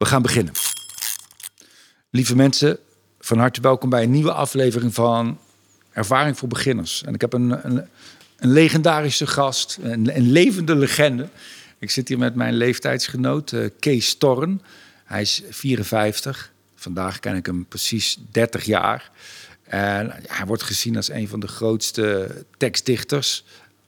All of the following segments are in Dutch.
We gaan beginnen. Lieve mensen, van harte welkom bij een nieuwe aflevering van Ervaring voor Beginners. En ik heb een, een, een legendarische gast, een, een, levende legende. Ik zit hier met mijn leeftijdsgenoot uh, Kees Torren. Hij is 54. Vandaag ken ik hem precies 30 jaar. En hij wordt gezien als een van de grootste tekstdichters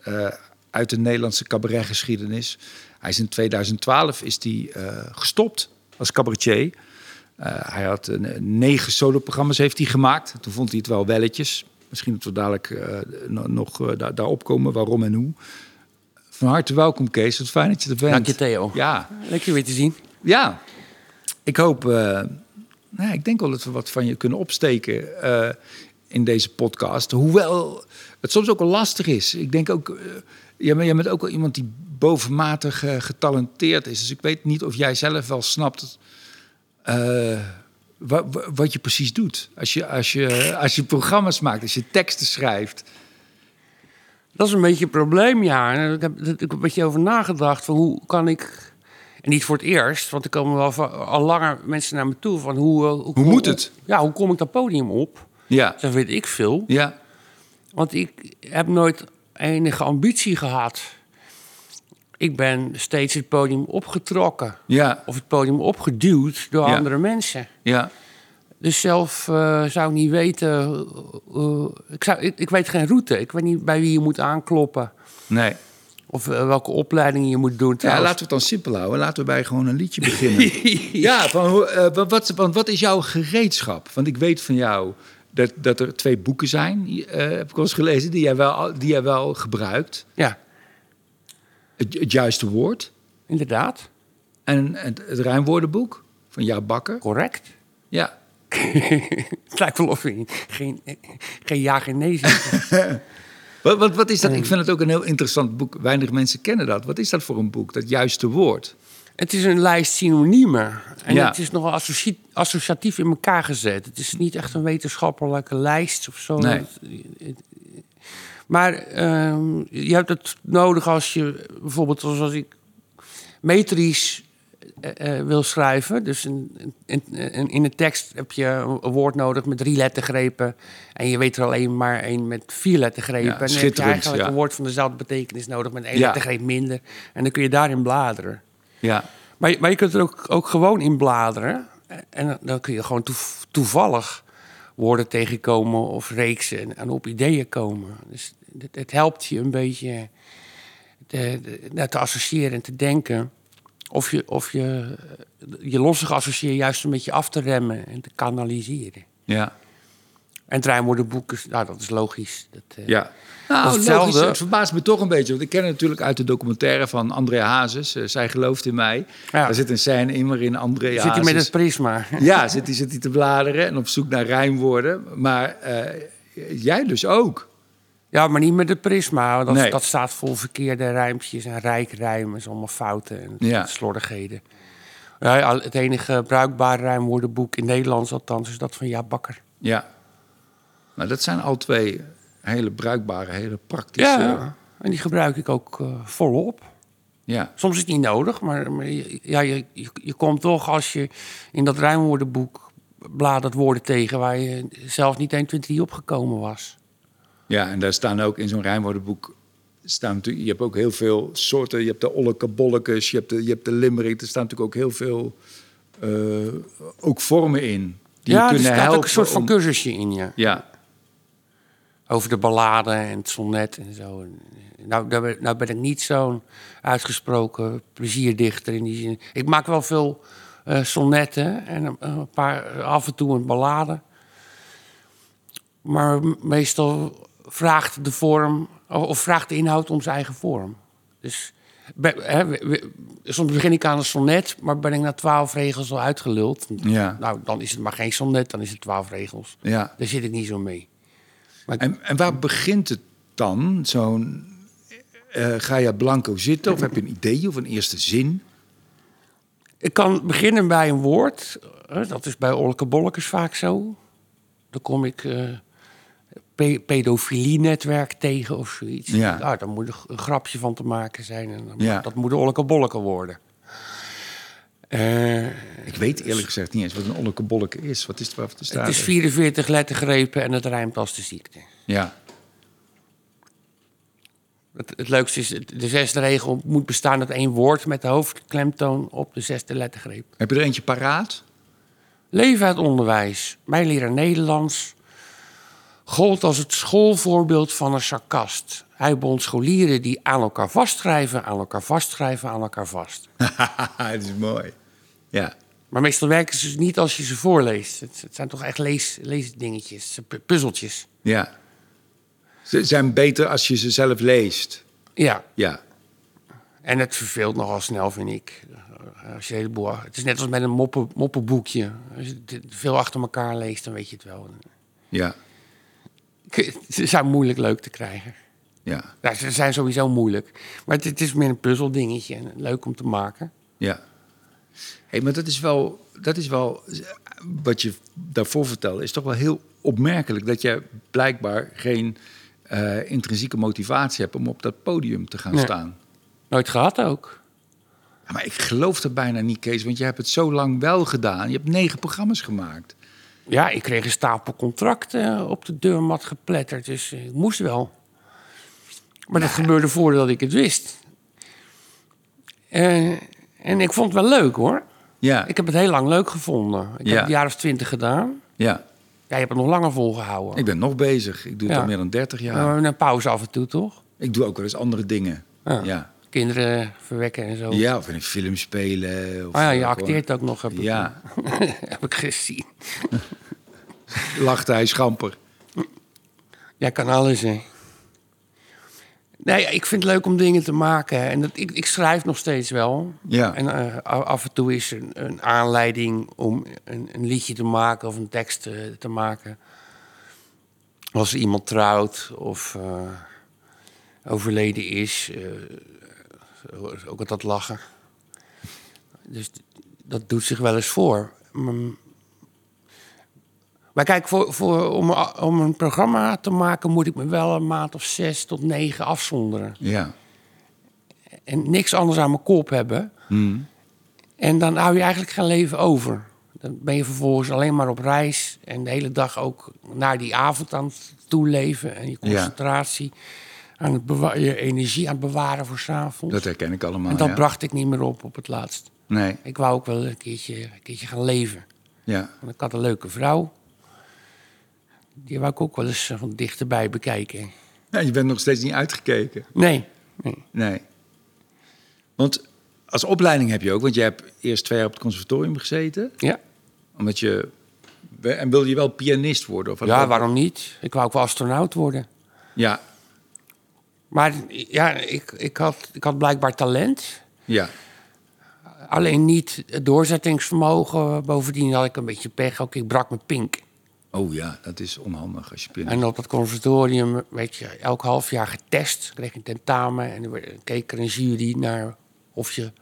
uh, uit de Nederlandse cabaretgeschiedenis. Hij is in 2012 is die, uh, gestopt als cabaretier. Uh, hij had een, negen soloprogramma's heeft hij gemaakt. Toen vond hij het wel welletjes. Misschien dat we dadelijk uh, nog daar, daarop komen, waarom en hoe. Van harte welkom, Kees. Wat fijn dat je er bent. Dank je, Theo. Ja. Leuk je weer te zien. Ja. Ik hoop... nou, ik denk wel dat we wat van je kunnen opsteken in deze podcast. Hoewel het soms ook wel lastig is. Ik denk ook... jij, bent, jij bent ook wel iemand die bovenmatig uh, getalenteerd is. Dus ik weet niet of jij zelf wel snapt uh, wat, wat je precies doet. Als je, als, je, als je programma's maakt, als je teksten schrijft. Dat is een beetje een probleem, ja. Ik heb, ik heb een beetje over nagedacht van hoe kan ik... En niet voor het eerst, want er komen wel van, al langer mensen naar me toe van hoe... Hoe, hoe moet het? Ja, hoe kom ik dat podium op? Ja. Dat weet ik veel. Ja. Want ik heb nooit enige ambitie gehad ik ben steeds het podium opgetrokken. Ja. Of het podium opgeduwd door Ja. andere mensen. Ja. Dus zelf eh, zou ik niet weten. eh, ik, zou, ik, ik weet geen route. Ik weet niet bij wie je moet aankloppen. Nee. Of eh, welke opleiding je moet doen. Ja, laten we het dan simpel houden. Laten we bij gewoon een liedje beginnen. ja, van, wat, wat, want wat is jouw gereedschap? Want ik weet van jou dat, dat er twee boeken zijn, eh, heb ik al eens gelezen, die jij wel, die jij wel gebruikt. Ja, Het, het juiste woord inderdaad. en het, het rijmwoordenboek van Jaap Bakker. Correct. Ja. Het lijkt wel of je geen, geen ja, geen nee. Wat, wat, wat is dat? Ik vind het ook een heel interessant boek. Weinig mensen kennen dat. Wat is dat voor een boek? Dat juiste woord. Het is een lijst synoniemen. En Ja. het is nogal associ- associatief in elkaar gezet. Het is niet echt een wetenschappelijke lijst of zo. Nee. Maar ehm, je hebt het nodig als je bijvoorbeeld zoals ik metrisch eh, eh, wil schrijven. Dus in, in, in, in een tekst heb je een woord nodig met drie lettergrepen. En je weet er alleen maar één met vier lettergrepen. Ja, en dan heb je eigenlijk ja. een woord van dezelfde betekenis nodig met één Ja. lettergreep minder. En dan kun je daarin bladeren. Ja. Maar, je- maar je kunt er ook, ook gewoon in bladeren. En dan- kun je gewoon toevallig woorden tegenkomen of reeksen en, en op ideeën komen. Dus het, het helpt je een beetje te, te, te associëren en te denken. Of je, of je je losse juist een beetje af te remmen en te kanaliseren. Ja. En het rijmwoordenboek, is, nou, dat is logisch. Dat, eh, Ja. Nou, Dat is hetzelfde. logisch. Het verbaast me toch een beetje. Want ik ken het natuurlijk uit de documentaire van André Hazes. eh, Zij gelooft in mij. Ja. Daar zit een scène in waarin André Zit Hazes... hij met het prisma? Ja, zit hij, zit hij te bladeren en op zoek naar rijmwoorden. Maar eh, jij dus ook. Ja, maar niet met het prisma. Dat, Nee. dat staat vol verkeerde rijmpjes en rijkrijmen. is allemaal fouten en Ja. slordigheden. Ja, het enige bruikbare rijmwoordenboek in Nederlands althans is dat van Jaap Bakker. Ja. Nou, dat zijn al twee hele bruikbare, hele praktische... Ja, en die gebruik ik ook eh, volop. ja. Soms is het niet nodig, maar, ja, je, je, je komt toch als je in dat rijmwoordenboek bladert woorden tegen... waar je zelf niet 1, 2, 3 opgekomen was. Ja, en daar staan ook in zo'n rijmwoordenboek... Staan natuurlijk, je hebt ook heel veel soorten. Je hebt de olleke-bollekes, je hebt de, je hebt de limerick. Er staan natuurlijk ook heel veel eh, ook vormen in. Die ja, je er kunnen staat helpen ook een soort van om- cursusje in je. Ja, Over de ballade en het sonnet en zo. Eh, Nou, daar ben, nou ben ik niet zo'n uitgesproken plezierdichter in die zin. Ik maak wel veel eh sonnetten en een, een paar af en toe een ballade. Maar meestal vraagt de vorm, of vraagt de inhoud om zijn eigen vorm. Dus hè, soms begin ik aan een sonnet, maar ben ik na twaalf regels al uitgeluld. Ja. Nou, dan is het maar geen sonnet, dan is het twaalf regels. ja. Daar zit ik niet zo mee. En, en waar begint het dan? Zo'n, eh, ga je blanco zitten of heb je een idee of een eerste zin? Ik kan beginnen bij een woord. eh, Dat is bij Olke Bollekes vaak zo. Dan kom ik eh pe pedofilie-netwerk tegen of zoiets. Ja. Nou, daar moet een grapje van te maken zijn. En dan- Ja. Dat moet Olke Bolleke worden. Eh, Ik weet eerlijk gezegd niet eens wat een ollekebolleke is. Wat is het waarvoor te staan? Het is 44 lettergrepen en het rijmt als de ziekte. Ja, Het, het leukste is, de zesde regel moet bestaan uit één woord met de hoofdklemtoon op de zesde lettergreep. heb je er eentje paraat? Leven uit onderwijs. Mijn leraar Nederlands gold als het schoolvoorbeeld van een sarcast. Hij bond scholieren die aan elkaar vastschrijven, aan elkaar vastschrijven, aan elkaar vast. dat is mooi. Ja, Maar meestal werken ze dus niet als je ze voorleest. Het, het zijn toch echt lees, leesdingetjes, pu- puzzeltjes. ja. Ze zijn beter als je ze zelf leest. Ja, Ja, en het verveelt nogal snel, vind ik. Als je heleboel, het is net als met een moppen, moppenboekje. Als je veel achter elkaar leest, dan weet je het wel. ja, Ze zijn moeilijk leuk te krijgen. ja, Ja, ze zijn sowieso moeilijk. Maar het, het is meer een puzzeldingetje en leuk om te maken. ja. Hey, maar dat is wel, dat is wel, wat je daarvoor vertelde, is toch wel heel opmerkelijk dat je blijkbaar geen eh, intrinsieke motivatie hebt om op dat podium te gaan Nee. staan. Nooit gehad ook. Ja, maar ik geloof er bijna niet, Kees, want je hebt het zo lang wel gedaan. Je hebt negen programma's gemaakt. Ja, ik kreeg een stapel contracten op de deurmat gepletterd. Dus ik moest wel. Maar dat gebeurde voordat ik het wist. Eh, en ik vond het wel leuk hoor. Ja, Ik heb het heel lang leuk gevonden. Ik Ja. heb een jaar of twintig gedaan. ja. Jij hebt het nog langer volgehouden. Ik ben nog bezig. Ik doe het Ja. al meer dan 30 jaar. Hebben een pauze af en toe, toch? Ik doe ook wel eens andere dingen. Ja. Ja. Kinderen verwekken en zo. Ja, of in een film spelen. Of Oh ja, je eh, acteert ook nog, heb ik, Ja, heb ik gezien. lachte hij schamper. Jij kan alles, hè? Nee, ik vind het leuk om dingen te maken. En dat, ik, ik schrijf nog steeds wel. Ja. En eh, af en toe is er een, een aanleiding om een, een liedje te maken of een tekst eh, te maken. Als iemand trouwt of eh, overleden is. ook altijd lachen. Dus dat doet zich wel eens voor. Maar kijk, voor, voor, om, om een programma te maken moet ik me wel een maand of zes tot negen afzonderen. Ja. En niks anders aan mijn kop hebben. Hmm. En dan hou je eigenlijk geen leven over. Dan ben je vervolgens alleen maar op reis. En de hele dag ook naar die avond aan het toeleven. En je concentratie. Aan het bewa- je energie aan het bewaren voor s'avonds. Dat herken ik allemaal. En dat ja. bracht ik niet meer op op het laatst. Nee, Ik wou ook wel een keertje, een keertje gaan leven. ja. Want ik had een leuke vrouw. Die wou ik ook wel eens eh, van dichterbij bekijken. ja. Je bent nog steeds niet uitgekeken. Nee. nee. Nee. Want als opleiding heb je ook, want je hebt eerst twee jaar op het conservatorium gezeten. Ja. Omdat je. En wilde je wel pianist worden? Of ja, waarom niet? Ik wou ook wel astronaut worden. Ja, Maar ja, ik, ik, had, ik had blijkbaar talent. ja, Alleen niet het doorzettingsvermogen. Bovendien had ik een beetje pech. Ook ik brak mijn pink. Oh ja, dat is onhandig als je pianist. En op dat conservatorium werd je elk half jaar getest. Kreeg je een tentamen en er werd- keek er een jury naar of je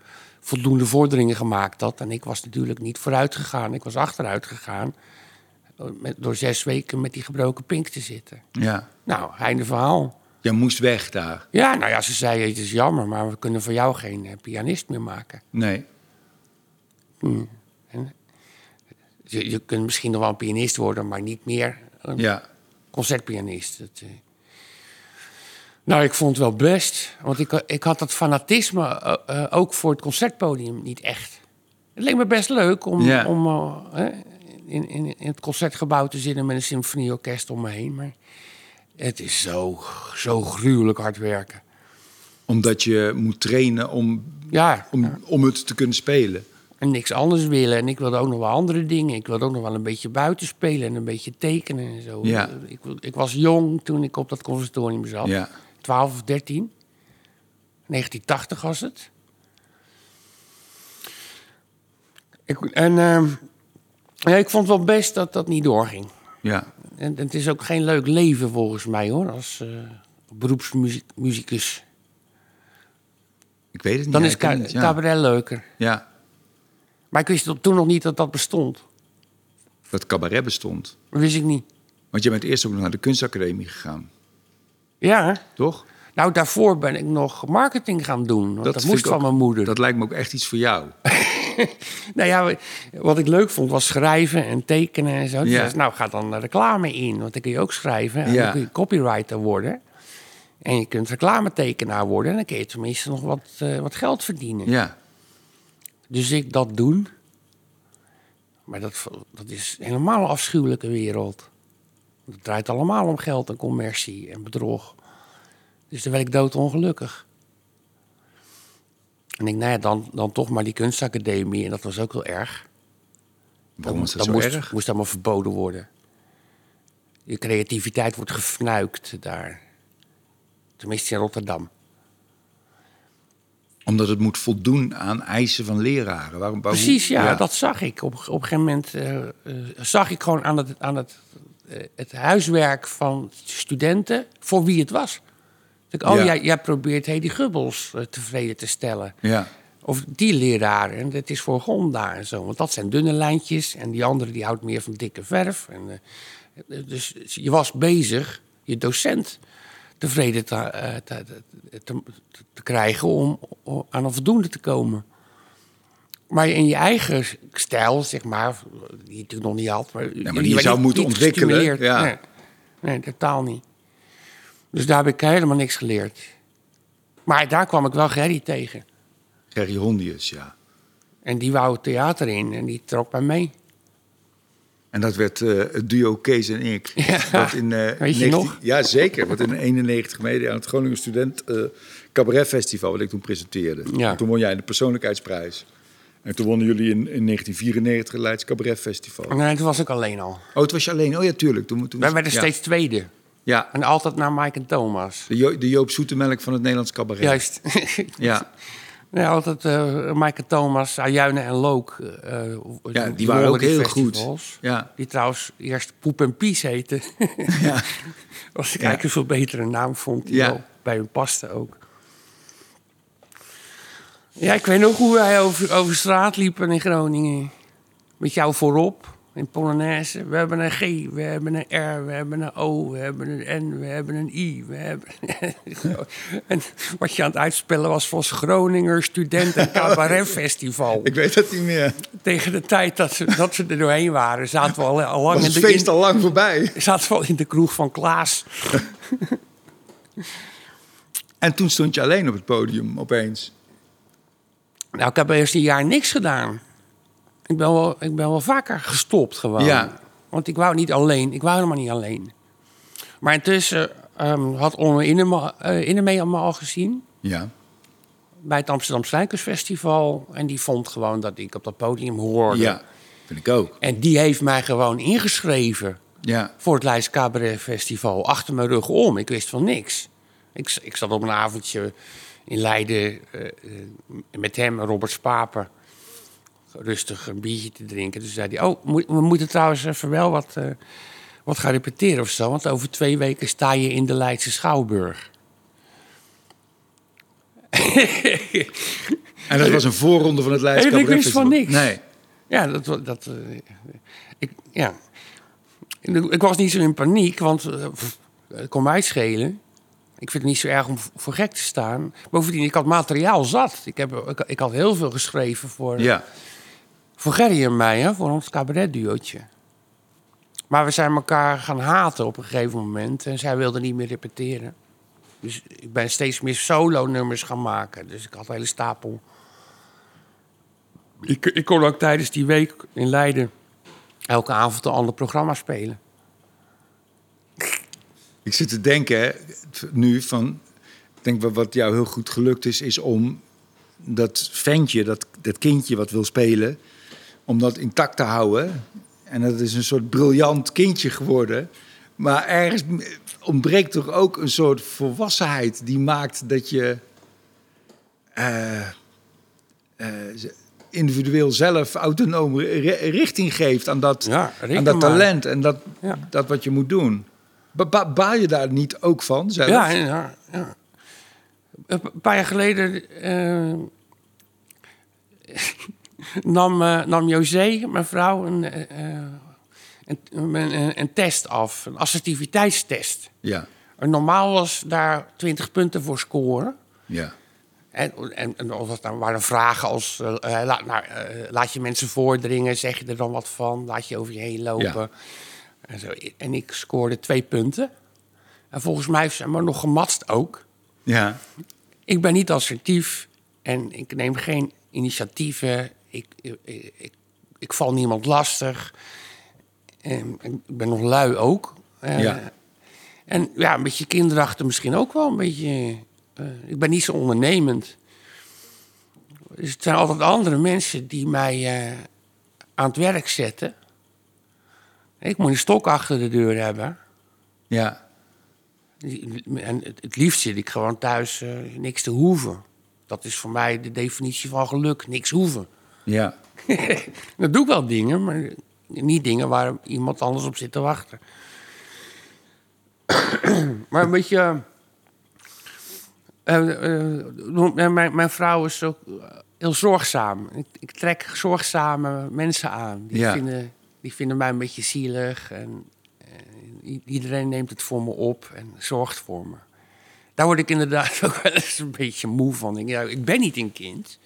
voldoende vorderingen gemaakt had. En ik was natuurlijk niet vooruit gegaan. Ik was achteruit gegaan. Met, door zes weken met die gebroken pink te zitten. Ja, Nou, einde verhaal. jij moest weg daar. Ja, nou ja, ze zei het is jammer, maar we kunnen voor jou geen eh, pianist meer maken. Nee. Je, je kunt misschien nog wel een pianist worden, maar niet meer een Ja, concertpianist. Dat, eh. Nou, ik vond het wel best. Want ik, ik had dat fanatisme eh, eh, ook voor het concertpodium niet echt. Het leek me best leuk om, Ja. om hè, in, in, in het concertgebouw te zitten met een symfonieorkest om me heen. Maar het is zo, zo gruwelijk hard werken. omdat je moet trainen om, Ja, om, om het te kunnen spelen. En niks anders willen. En ik wilde ook nog wel andere dingen. Ik wilde ook nog wel een beetje buiten spelen en een beetje tekenen en zo. Ja. Ik, ik was jong toen ik op dat conservatorium zat. Ja. 12 of 13. 1980 was het. Ik, en ehm, ja, ik vond wel best dat dat niet doorging. Ja, En, het is ook geen leuk leven volgens mij hoor, als eh beroepsmuzikus. ik weet het niet. Dan is ca- het niet, ja. cabaret leuker. Ja, Maar ik wist toen nog niet dat dat bestond. dat cabaret bestond. Dat wist ik niet. Want je bent eerst ook nog naar de kunstacademie gegaan, Ja, toch? nou daarvoor ben ik nog marketing gaan doen. Want dat, moest van ook- mijn moeder. Dat lijkt me ook echt iets voor jou. nou ja, wat ik leuk vond was schrijven en tekenen en zo. Dus Ja. nou, ga dan reclame in, want dan kun je ook schrijven. En Ja. dan kun je copywriter worden. En je kunt reclametekenaar worden. En dan kun je tenminste nog wat, eh, wat geld verdienen. Ja. Dus ik dat doen. Maar dat, dat is helemaal een afschuwelijke wereld. Het draait allemaal om geld en commercie en bedrog. Dus daar werd ik doodongelukkig. En ik, nou ja, dan, dan toch maar die kunstacademie. En dat was ook wel erg. Waarom is dat zo moest, erg? moest allemaal verboden worden. Je creativiteit wordt gefnuikt daar. Tenminste in Rotterdam. Omdat het moet voldoen aan eisen van leraren. Waarom, waarom- Precies, ja, dat zag ik. Op, op een gegeven moment eh, eh, zag ik gewoon aan het, aan het, eh, het huiswerk van studenten voor wie het was. Ik, oh, Ja. jij, jij probeert Hedy Gubbels tevreden te stellen. Ja. Of die leraar, en dat is voor Gonda en zo. Want dat zijn dunne lijntjes. En die andere die houdt meer van dikke verf. En, dus je was bezig je docent tevreden te, eh, te, te, te- te krijgen om, om aan een voldoende te komen. Maar in je eigen stijl, zeg maar, die je natuurlijk nog niet had. Maar, die je zou moeten ontwikkelen, gestimuleerd. ja. Nee, nee, totaal niet. Dus daar heb ik helemaal niks geleerd. Maar daar kwam ik wel Gerry tegen. Gerry Hondius, ja. En die wou het theater in en die trok mij mee. En dat werd eh, het duo Kees en ik. Ja. Wat in, Weet je 19 nog? Ja, zeker. Wat in 91 mede aan het Groningen Student eh Cabaret Festival, wat ik toen presenteerde. Ja. En toen won jij de persoonlijkheidsprijs. En toen wonnen jullie in, in 1994 het Leids Cabaret Festival. Nee, toen was ik alleen al. Oh, het was je alleen? Oh ja, tuurlijk. Toen, toen Wij werden ja. steeds tweede. Ja, En altijd naar Mike en Thomas. de, jo de Joop Zoetemelk van het Nederlands Cabaret. Juist. Ja, Ja, altijd eh Mike en Thomas, Ajuinen en Look. eh, ja die, die waren ook heel festivals. goed. Ja, Die trouwens eerst Poep en Pies heette. ja. Was ik Ja. eigenlijk een veel betere naam vond. Die Ja. wel bij hun paste ook. Ja, ik weet nog hoe wij over, over straat liepen in Groningen. Met jou voorop, in Polonaise. We hebben een G, we hebben een R, we hebben een O, we hebben een N, we hebben een I. We hebben... en wat je aan het uitspellen was volgens Groninger Studenten Cabaret Festival. Ik weet dat niet meer. Tegen de tijd dat ze, dat ze er doorheen waren, zaten we al, al lang Was in het de, feest in- al lang voorbij. zaten we al in de kroeg van Klaas. En toen stond je alleen op het podium, opeens. Nou, ik heb eerst een jaar niks gedaan. Ik ben wel, ik ben wel vaker gestopt gewoon. Ja. Want ik wou niet alleen. Ik wou helemaal niet alleen. Maar intussen ehm, had Onno Inneme, eh, Innemee me al gezien. Ja. Bij het Amsterdam Strijkersfestival. En die vond gewoon dat ik op dat podium hoorde. Ja, vind ik ook. En die heeft mij gewoon ingeschreven Ja, voor het Leids Cabaret Festival. Achter mijn rug om. Ik wist van niks. Ik, ik zat op een avondje in Leiden eh, eh, met hem en Robert Spaper. Rustig een biertje te drinken. Dus zei hij, oh, we moeten trouwens even wel wat, eh, wat gaan repeteren of zo. Want over twee weken sta je in de Leidse Schouwburg. en dat was een voorronde van het Leids En ik wist van niks. Nee. Ja, dat, dat, eh, ik, ja. ik was niet zo in paniek, want eh, het kon mij schelen. Ik vind het niet zo erg om voor gek te staan. Bovendien, ik had materiaal zat. Ik, heb, ik, ik had heel veel geschreven voor, Ja. Voor Gerry en mij, hè, voor ons cabaretduootje. Maar we zijn elkaar gaan haten op een gegeven moment. En zij wilde niet meer repeteren. Dus ik ben steeds meer solo-nummers gaan maken. Dus ik had een hele stapel. Ik, ik kon ook tijdens die week in Leiden elke avond een ander programma spelen. Ik zit te denken nu van... Ik denk wat- wat jou heel goed gelukt is, is om dat ventje, dat, dat kindje wat wil spelen... om dat intact te houden. En dat is een soort briljant kindje geworden. Maar ergens ontbreekt toch ook een soort volwassenheid... die maakt dat je eh, eh, individueel zelf autonoom ri- richting geeft aan dat, Ja, aan dat talent en dat, Ja. dat wat je moet doen. Ba ba- baal je daar niet ook van zelf? Ja, ja, ja. Een paar jaar geleden eh, nam, nam José, mijn vrouw, een, eh, eh, een, een, een test af. Een assertiviteitstest. Ja, En normaal was daar 20 punten voor scoren. ja. En, en, en of het nou waren vragen als... laat, nou, laat je mensen voordringen, zeg je er dan wat van? Laat je over je heen lopen? Ja. En, zo. en ik scoorde twee punten. En volgens mij heeft ze me nog gematst ook. Ja. Ik ben niet assertief en ik neem geen initiatieven. Ik, ik, ik, ik val niemand lastig. En ik ben nog lui ook. Eh, Ja. En ja, een beetje kinderachtig misschien ook wel. Een beetje, eh, ik ben niet zo ondernemend. Dus het zijn altijd andere mensen die mij eh, aan het werk zetten. Ik moet een stok achter de deur hebben. Ja. En het, liefst zit ik gewoon thuis niks te hoeven. Dat is voor mij de definitie van geluk. Niks hoeven. Ja. Dat doe ik wel dingen, maar niet dingen waar iemand anders op zit te wachten. maar een beetje. eh, eh, mijn, mijn vrouw is ook eh, heel zorgzaam. Ik, ik trek zorgzame mensen aan. Die, Ja. vinden, die vinden mij een beetje zielig. En, eh, iedereen neemt het voor me op en zorgt voor me. Daar word ik inderdaad ook wel eens een beetje moe van. Ik, ja, ik ben niet een kind.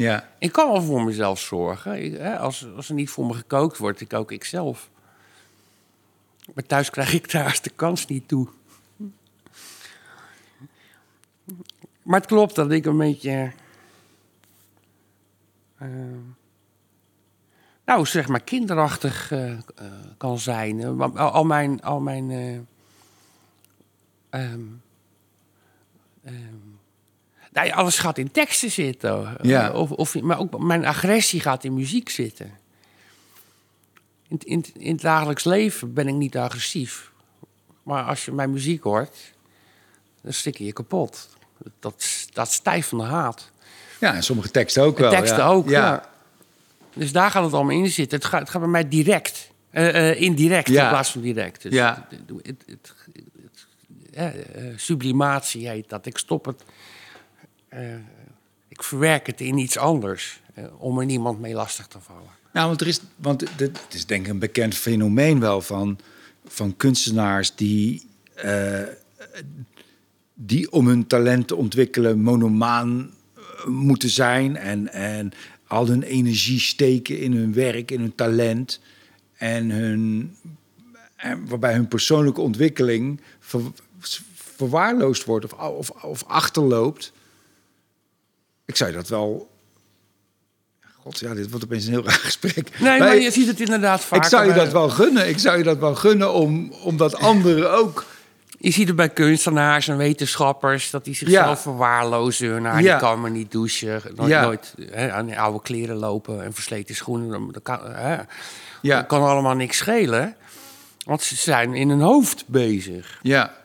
Ja. Ik kan wel voor mezelf zorgen. Hè, als, als er niet voor me gekookt wordt, ik zelf. Maar thuis krijg ik daar de kans niet toe. Maar het klopt dat ik een beetje. eh, nou, zeg maar kinderachtig eh, eh, kan zijn. Al, al mijn. Al mijn eh, ehm, ehm, nou ja, alles gaat in teksten zitten. Ja. Of, of, maar ook mijn agressie gaat in muziek zitten. In, in, in het dagelijks leven ben ik niet agressief. Maar als je mijn muziek hoort, dan stik je je kapot. Dat, dat stijf van de haat. Ja, en sommige teksten ook wel. teksten ja. ook, Ja. ja. Dus daar gaat het allemaal in zitten. Het gaat, het gaat bij mij direct. Eh, eh, indirect Ja. in plaats van direct. Dus Ja. het, het, eh, eh, sublimatie heet dat. Ik stop het. Eh, ik verwerk het in iets anders. eh, om er niemand mee lastig te vallen. Nou, want er is, want het is denk ik een bekend fenomeen wel van, van kunstenaars die, eh, die om hun talent te ontwikkelen monomaan moeten zijn en, en al hun energie steken in hun werk, in hun talent en hun, en waarbij hun persoonlijke ontwikkeling ver- verwaarloosd wordt of, of, of achterloopt. Ik zou dat wel God, ja, dit wordt opeens een heel raar gesprek. Nee, Maar je ziet het inderdaad vaak. ik zou je dat wel gunnen. Ik zou je dat wel gunnen om, omdat anderen ook. Je ziet het bij kunstenaars en wetenschappers dat die zichzelf Ja. verwaarlozen. Nou, Ja. die kan maar niet douchen, nooit, Ja. nooit hè, aan die oude kleren lopen en versleten schoenen. Dat kan, hè. Ja, Dat kan allemaal niks schelen, want ze zijn in hun hoofd bezig. ja.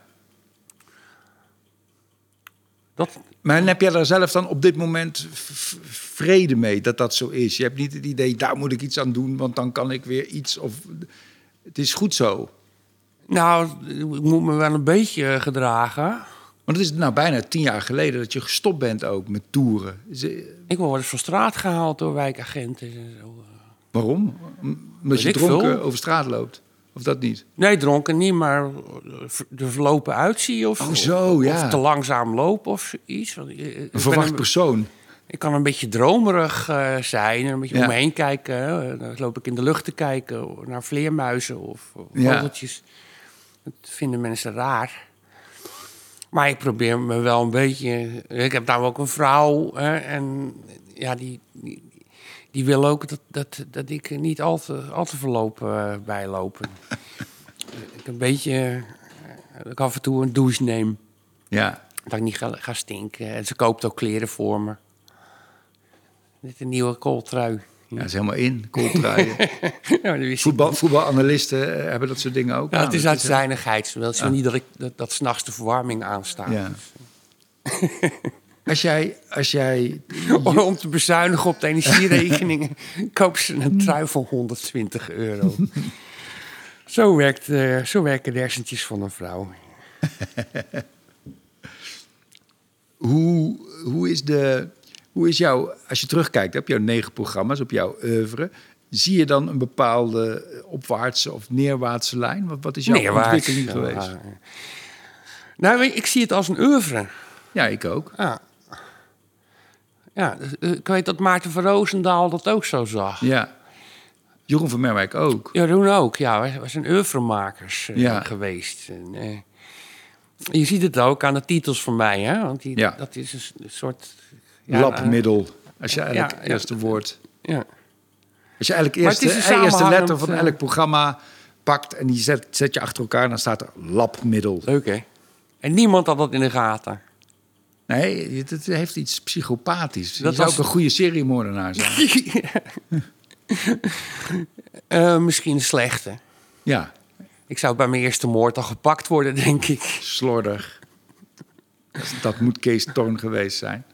Dat, Maar heb jij daar zelf dan op dit moment vrede mee dat dat zo is? Je hebt niet het idee, daar moet ik iets aan doen, want dan kan ik weer iets. Of het is goed zo. nou, ik moet me wel een beetje gedragen. Want het is nou bijna tien jaar geleden dat je gestopt bent ook met toeren. Eh, Ik word wel eens van straat gehaald door wijkagenten. en zo. Waarom? Omdat je dronken veel. over straat loopt? Of dat niet? Nee, dronken niet, maar er verlopen uitzie of, Oh, zo, of, ja. of te langzaam lopen of iets. Eh, Een verwacht een- persoon. Ik kan een beetje dromerig eh, zijn en een beetje Ja. om me heen kijken. hè. Dan loop ik in de lucht te kijken naar vleermuizen of of Ja. vogeltjes. Dat vinden mensen raar. Maar ik probeer me wel een beetje... Ik heb nou ook een vrouw hè, en ja, die, die, die wil ook dat, dat, dat ik niet al te, al te verlopen eh, bijloop. ik een beetje... eh, dat ik af en toe een douche neem. Ja. Dat ik niet ga, ga stinken. En ze koopt ook kleren voor me. Dit is een nieuwe kooltrui. ja, dat is helemaal in. Kooltruien. Voetbal, voetbalanalisten eh, hebben dat soort dingen ook. Ja, aan. het is Dat uit zuinigheid. Ze wil ze Ah. niet dat ik dat, dat s'nachts de verwarming aanstaat. Ja. Als jij, als jij Om te bezuinigen op de energierekeningen koop ze een trui van 120 euro. zo, werkt, eh, zo werken de hersentjes van een vrouw. hoe, hoe is de, hoe is jouw, als je terugkijkt op jouw negen programma's, op jouw oeuvre, zie je dan een bepaalde opwaartse of neerwaartse lijn? Wat, wat is jouw Neerwaarts. ontwikkeling geweest? Ja. Nou, ik zie het als een oeuvre. Ja, ik ook. Ja. Ja, eh, ik weet dat Maarten van Roosendaal dat ook zo zag. Ja. Jeroen van Merwijk ook. Ja, Roen ook. Ja, wij zijn oeuvremakers eh, Ja. geweest. En, eh, je ziet het ook aan de titels van mij, hè? Want die, Ja. dat is een soort... ja, Labmiddel. Als je eigenlijk het eerste woord... Ja. Als je eigenlijk eerst de eerste letter van eh, elk programma pakt... en die zet, zet je achter elkaar, dan staat er labmiddel. Leuk, hè? En niemand had dat in de gaten. Nee, het, heeft iets psychopathisch. Dat zou was- ook een goede seriemoordenaar zijn. Eh, misschien een slechte. ja, Ik zou bij mijn eerste moord al gepakt worden, denk ik. slordig. Dat moet Kees Torn geweest zijn.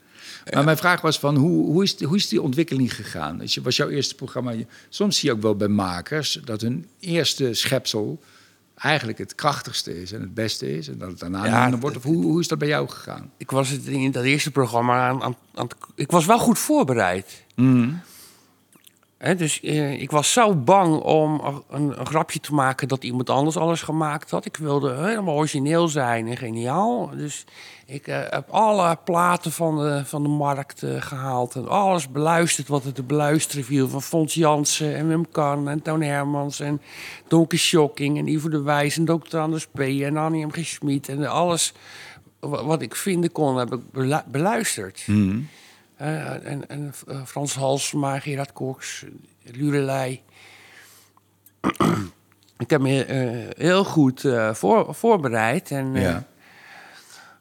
Maar mijn vraag was van, hoe, hoe, is, die, hoe is die ontwikkeling gegaan? Was jouw eerste programma... Soms zie je ook wel bij makers dat hun eerste schepsel... eigenlijk het krachtigste is en het beste is. En dat het daarna Ja, wordt. Of hoe, hoe is dat bij jou gegaan? Ik was het in dat eerste programma aan, aan, aan het- Ik was wel goed voorbereid. Dus eh, ik was zo bang om een, grapje te maken dat iemand anders alles gemaakt had. Ik wilde helemaal origineel zijn en geniaal. Dus ik eh, heb alle platen van de, van de markt eh, gehaald. En alles beluisterd wat er te beluisteren viel. Van Fons Jansen en Wim Kan en Toon Hermans en Donker Shocking en Ivo de Wijs en Dr. Anders P. en Annie M. G. Schmid. En alles wa- wat ik vinden kon, heb ik belu- beluisterd. En en eh, Frans Halsema, Gerard Cox, Lurelei. ik heb me eh, heel goed eh, voor, voorbereid. En, Ja.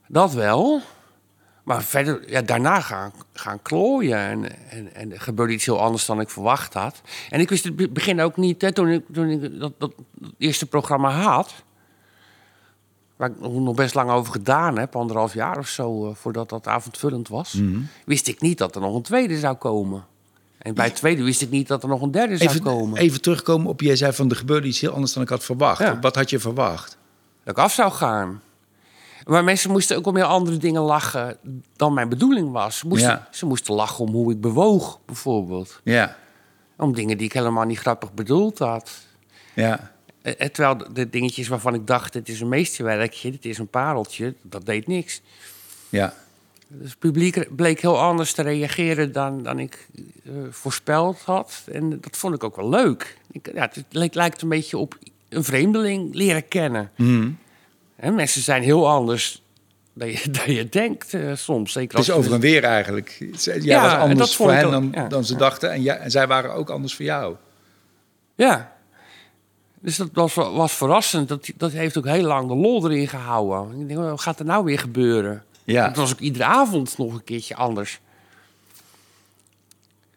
Dat wel. Maar verder, ja, daarna gaan, gaan klooien. En, en, en er gebeurde iets heel anders dan ik verwacht had. En ik wist het be- begin ook niet, hè, toen ik, toen ik dat, dat, dat eerste programma had... waar ik nog- best lang over gedaan heb, anderhalf jaar of zo... eh, voordat dat avondvullend was... Mhm. wist ik niet dat er nog een tweede zou komen. En bij het tweede wist ik niet dat er nog een derde zou Even, komen. even terugkomen op, jij zei van er gebeurde iets heel anders dan ik had verwacht. Ja. Wat had je verwacht? dat ik af zou gaan. Maar mensen moesten ook om heel andere dingen lachen dan mijn bedoeling was. Ze moesten, Ja. ze moesten lachen om hoe ik bewoog, bijvoorbeeld. Ja, Om dingen die ik helemaal niet grappig bedoeld had. ja, Terwijl de- dingetjes waarvan ik dacht, dit is een meesterwerkje, dit is een pareltje, dat deed niks. ja. Dus het publiek bleek heel anders te reageren dan, dan ik eh, voorspeld had. En dat vond ik ook wel leuk. Ik, ja, het lijkt, lijkt een beetje op een vreemdeling leren kennen. Mhm. Hè, mensen zijn heel anders dan je, dan je denkt eh, soms. Zeker Het is over en weer eigenlijk. Jij Ja, was en anders voor hen dan, ja. dan ze dachten. En, jij, en zij waren ook anders voor jou. Ja. Dus dat was, was verrassend. Dat, dat heeft ook heel lang de lol erin gehouden. Ik denk, wat gaat er nou weer gebeuren? Ja. Het was ook iedere avond nog een keertje anders.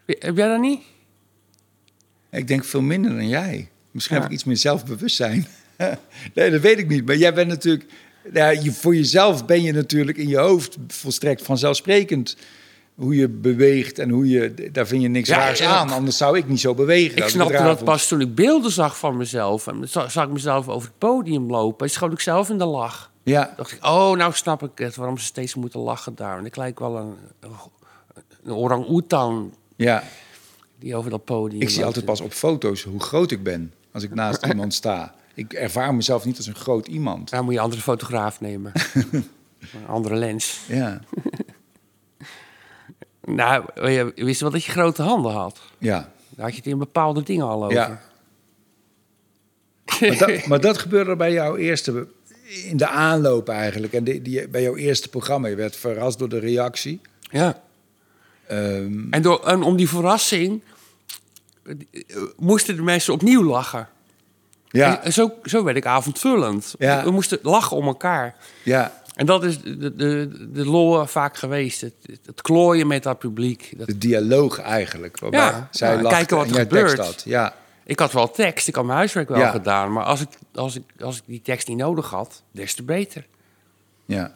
Heb jij dat niet? Ik denk veel minder dan jij. Misschien Ja. heb ik iets meer zelfbewustzijn. nee, dat weet ik niet. Maar jij bent natuurlijk... Ja, je, voor jezelf ben je natuurlijk in je hoofd volstrekt vanzelfsprekend... hoe je beweegt en hoe je... Daar vind je niks Ja, raars aan. Anders zou ik niet zo bewegen. Ik snapte dat pas toen ik beelden zag van mezelf. En za- zag ik mezelf over het podium lopen. En schoot ik zelf in de lach. Ja, dacht ik, oh, nou snap ik het. Waarom ze steeds moeten lachen daar. En ik lijk wel een, een, orang-oetan ja. die over dat podium Ik zie loopt. altijd pas op foto's hoe groot ik ben. Als ik naast iemand sta. Ik ervaar mezelf niet als een groot iemand. Daar moet je een andere fotograaf nemen. een andere lens. Ja, Nou, je wist wel dat je grote handen had. ja. Daar had je het in bepaalde dingen al over. Ja. Maar dat, maar dat gebeurde bij jouw eerste, in de aanloop eigenlijk. En die, die, bij jouw eerste programma. Je werd verrast door de reactie. Ja. Ehm, En, door, en om die verrassing eh, moesten de mensen opnieuw lachen. ja, En zo, zo werd ik avondvullend. Ja. We moesten lachen om elkaar. ja, En dat is de, de, de lol vaak geweest. Het, het klooien met dat publiek. Dat, de dialoog eigenlijk. Waarbij Ja, zij ja, lachten kijken wat er gebeurt. Ja, ik had wel tekst, ik had mijn huiswerk wel Ja. gedaan. Maar als ik, als, ik, als ik die tekst niet nodig had, des te beter. ja.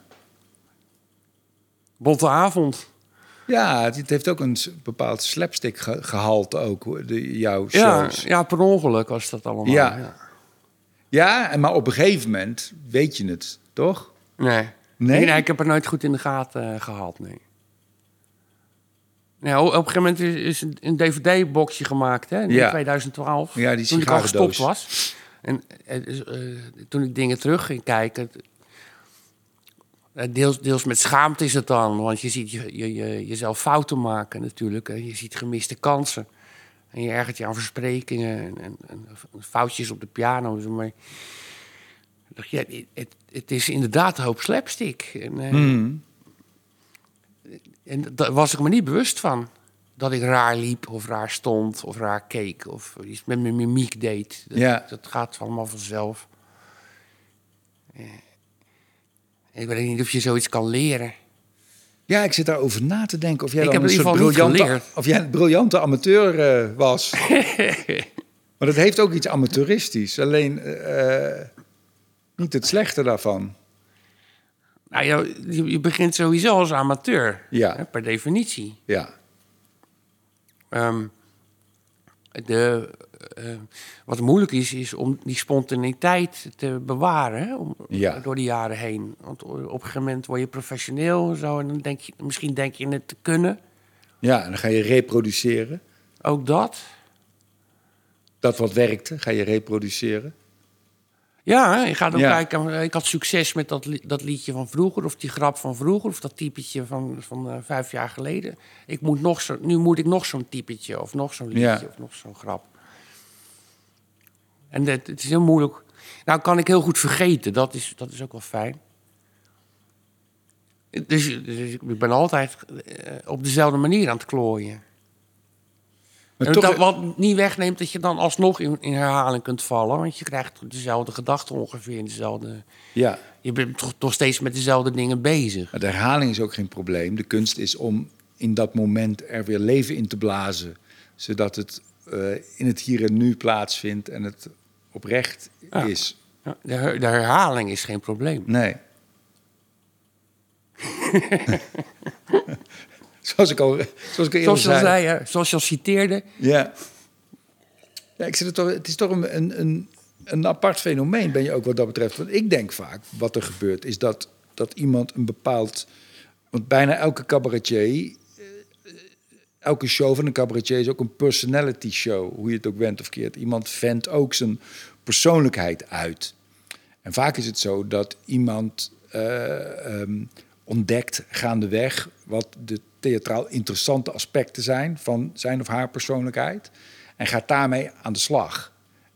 Bonte avond. Ja, het, heeft ook een bepaald slapstick ge- gehalte ook, de, jouw Ja, shows. ja, per ongeluk was dat allemaal. Ja. ja. Ja, en maar op een gegeven moment weet je het, toch? Nee. Nee? nee? ik heb er nooit goed in de gaten eh, gehad, nee. Nee, op een gegeven moment is, is een, een dvd-boxje gemaakt, hè, in Ja. 2012. Ja, die toen ik al gestopt sigarendoos. was. En eh, dus, eh, toen ik dingen terug ging kijken... Eh, Deels, deels met schaamte is het dan, want je ziet je, je, je- jezelf fouten maken natuurlijk. En je ziet gemiste kansen. En je ergert je aan versprekingen en, en, en foutjes op de piano. en zo, Maar ja, het, het is inderdaad een hoop slapstick. En, Hmm. en daar was ik me niet bewust van. Dat ik raar liep of raar stond of raar keek of iets met mijn mimiek deed. Dat, Ja. dat gaat allemaal vanzelf. Eh, Ik weet niet of je zoiets kan leren. Ja, ik zit daarover na te denken of jij Ik dan een soort briljante, of jij een briljante amateur eh, was. maar dat heeft ook iets amateuristisch. Alleen niet het slechte daarvan. Nou ja, je, je begint sowieso als amateur, Ja. hè, per definitie. Ja, Ehm, de, eh, wat moeilijk is, is om die spontaniteit te bewaren hè, om, Ja. door de jaren heen. Want op een gegeven moment word je professioneel en zo, en dan denk je, misschien denk je het te kunnen. ja, en dan ga je reproduceren. Ook dat. Dat wat werkte, ga je reproduceren. Ja, je gaat ook Ja. kijken. eh, Ik had succes met dat, li- dat liedje van vroeger, of die grap van vroeger, of dat typetje van, van eh, vijf jaar geleden. Ik moet nog zo, nu moet ik nog zo'n typetje, of nog zo'n liedje, Ja. of nog zo'n grap. En dat, het is heel moeilijk. Nou, kan ik heel goed vergeten, dat is, dat is ook wel fijn. Dus, dus ik ben altijd eh, op dezelfde manier aan het klooien. Maar En toch, dat, wat niet wegneemt dat je dan alsnog in, in herhaling kunt vallen. Want je krijgt dezelfde gedachten ongeveer. Dezelfde, ja, je bent toch, toch steeds met dezelfde dingen bezig. maar de herhaling is ook geen probleem. De kunst is om in dat moment er weer leven in te blazen. Zodat het eh, in het hier en nu plaatsvindt en het oprecht Ja. is. Ja, De, her- de herhaling is geen probleem. Nee. zoals ik al, zoals ik Zoals zei. zei, hè, zoals je al citeerde. Ja. ja ik zit toch, het is toch een, een, een, een apart fenomeen, ben je ook wat dat betreft. Want ik denk vaak, wat er gebeurt, is dat, dat iemand een bepaald... Want bijna elke cabaretier, eh, elke show van een cabaretier is ook een personality show. Hoe je het ook went of keert. Iemand vendt ook zijn persoonlijkheid uit. En vaak is het zo dat iemand eh, ehm, ontdekt gaandeweg wat de theatraal interessante aspecten zijn van zijn of haar persoonlijkheid. En gaat daarmee aan de slag.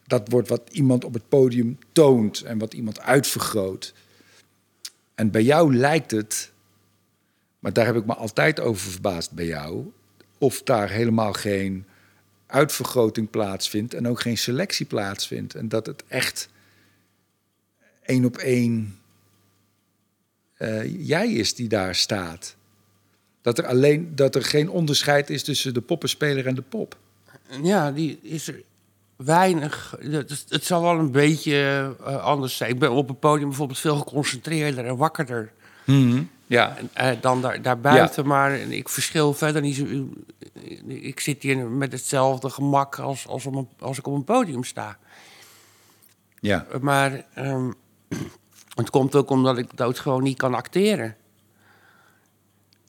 Dat wordt wat iemand op het podium toont en wat iemand uitvergroot. En bij jou lijkt het, maar daar heb ik me altijd over verbaasd bij jou, of daar helemaal geen uitvergroting plaatsvindt en ook geen selectie plaatsvindt. En dat het echt één op één eh, jij is die daar staat. Dat er, alleen, dat er geen onderscheid is tussen de poppenspeler en de pop. Ja, die is er weinig. Het, het zal wel een beetje eh, anders zijn. Ik ben op het podium bijvoorbeeld veel geconcentreerder en wakkerder. Ja, eh, dan daar, daarbuiten. Maar ik verschil verder niet zo. Ik zit hier met hetzelfde gemak als, als, een- als ik op een podium sta. ja, Maar ehm, het komt ook omdat ik doodgewoon niet kan acteren.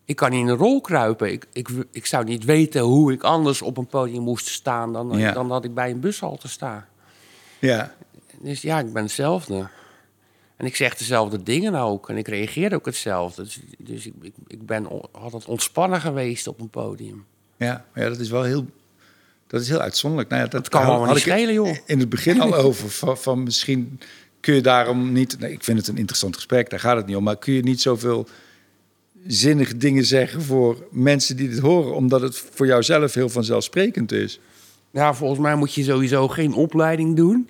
Ik kan niet in een rol kruipen. Ik, ik, ik zou niet weten hoe ik anders op een podium moest staan dan, Ja. dan dat ik bij een bushalte sta. ja. Dus ja, ik ben hetzelfde. En ik zeg dezelfde dingen ook. En ik reageer ook hetzelfde. Dus, dus ik, ik, ik ben altijd ontspannen geweest op een podium. Ja, ja, dat is wel heel, dat is heel uitzonderlijk. Nou ja, dat, kan allemaal niet schelen, joh. In het begin al over van, van misschien kun je daarom niet. Nee, ik vind het een interessant gesprek, daar gaat het niet om. Maar kun je niet zoveel zinnige dingen zeggen voor mensen die dit horen, omdat het voor jouzelf heel vanzelfsprekend is? Ja, volgens mij moet je sowieso geen opleiding doen.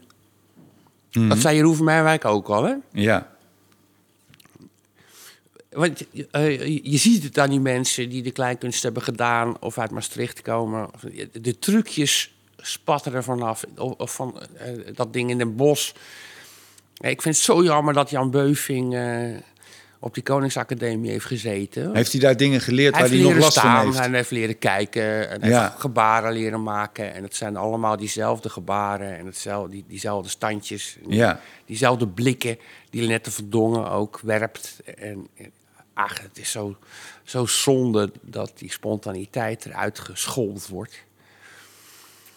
Dat zei Jeroen van Meijwijk ook al, hè? Ja, Want eh, je- ziet het aan die mensen die de kleinkunst hebben gedaan... of uit Maastricht komen. Of, de trucjes spatten er vanaf. Of, van eh, dat ding in Den Bosch. Ik vind het zo jammer dat Jan Beuving eh, op die Koningsacademie heeft gezeten. heeft hij daar dingen geleerd Hij waar hij nog last van staan, heeft? hij heeft leren kijken, en Ja. heeft gebaren leren maken. En het zijn allemaal diezelfde gebaren en hetzelfde, die, diezelfde standjes. Ja. Diezelfde blikken die Lennette Verdongen ook werpt. En, en ach, het is zo, zo zonde dat die spontaniteit eruit geschoold wordt.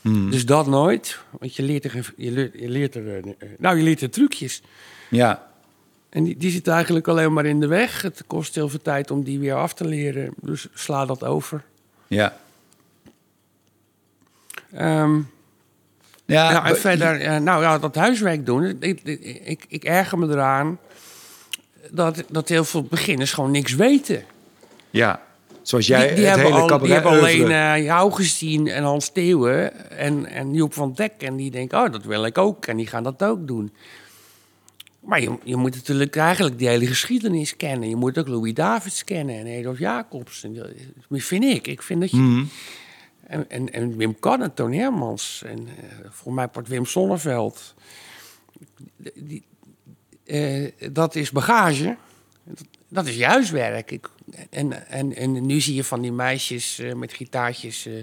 Hmm. Dus dat nooit, want je leert er, je leert, je leert er, eh, nou, je leert er trucjes. Ja, En die, die zit eigenlijk alleen maar in de weg. Het kost heel veel tijd om die weer af te leren. Dus sla dat over. Ja. Ehm, Ja, ja, en verder, nou ja, dat huiswerk doen. Ik, ik, ik, ik erger me eraan dat, dat heel veel beginners gewoon niks weten. Ja. Zoals jij die, die het hele al, die hebben alleen eh, jou gezien en Hans Theeuwen en, en Joep van Dek. En die denken, oh, dat wil ik ook. En die gaan dat ook doen. Maar je, je moet natuurlijk eigenlijk die hele geschiedenis kennen. Je moet ook Louis Davids kennen en Edolf Jacobs. En dat vind ik. Ik vind dat je... Mhm. En, en, en Wim Kan en Toon Hermans. En eh, voor mij wordt Wim Sonneveld. Die, eh, dat is bagage. Dat is juistwerk. Ik, en, en, en nu zie je van die meisjes eh, met gitaartjes eh,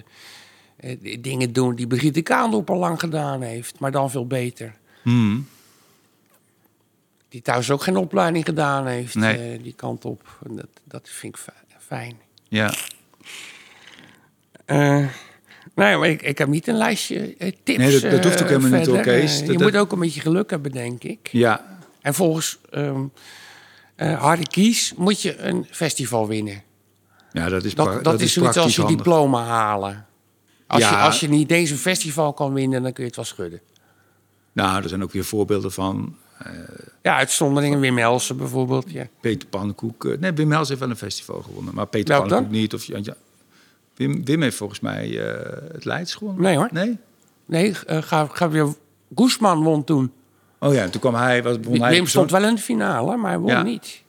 eh, dingen doen die Brigitte Kaandorp al lang gedaan heeft. Maar dan veel beter. Mhm. Die thuis ook geen opleiding gedaan heeft, Nee. die kant op. En dat, dat vind ik fi- fijn. Ja. Eh, nee, maar ik, ik heb niet een lijstje eh, tips. Nee, dat- dat hoeft ook helemaal niet, verder. Dat- je dat- moet ook een beetje geluk hebben, denk ik. Ja. En volgens ehm eh, Harry Kies moet je een festival winnen. Ja, dat is, Dat, dat, is zoiets als je handig. diploma halen. Als, je, als je niet deze festival kan winnen, dan kun je het wel schudden. Nou, er zijn ook weer voorbeelden van Ja, uitzonderingen. Wim Helsen bijvoorbeeld. Ja. Peter Pannenkoek. eh, Nee, Wim Hels heeft wel een festival gewonnen. Maar Peter Welk Pannenkoek dan? niet. Of, ja. Wim, Wim heeft volgens mij eh, het Leids gewonnen. Nee hoor. Nee? Nee, eh, ga, ga weer. Guzman won toen. Oh ja, toen kwam hij... Was, won hij stond wel in de finale, maar hij won Ja. niet.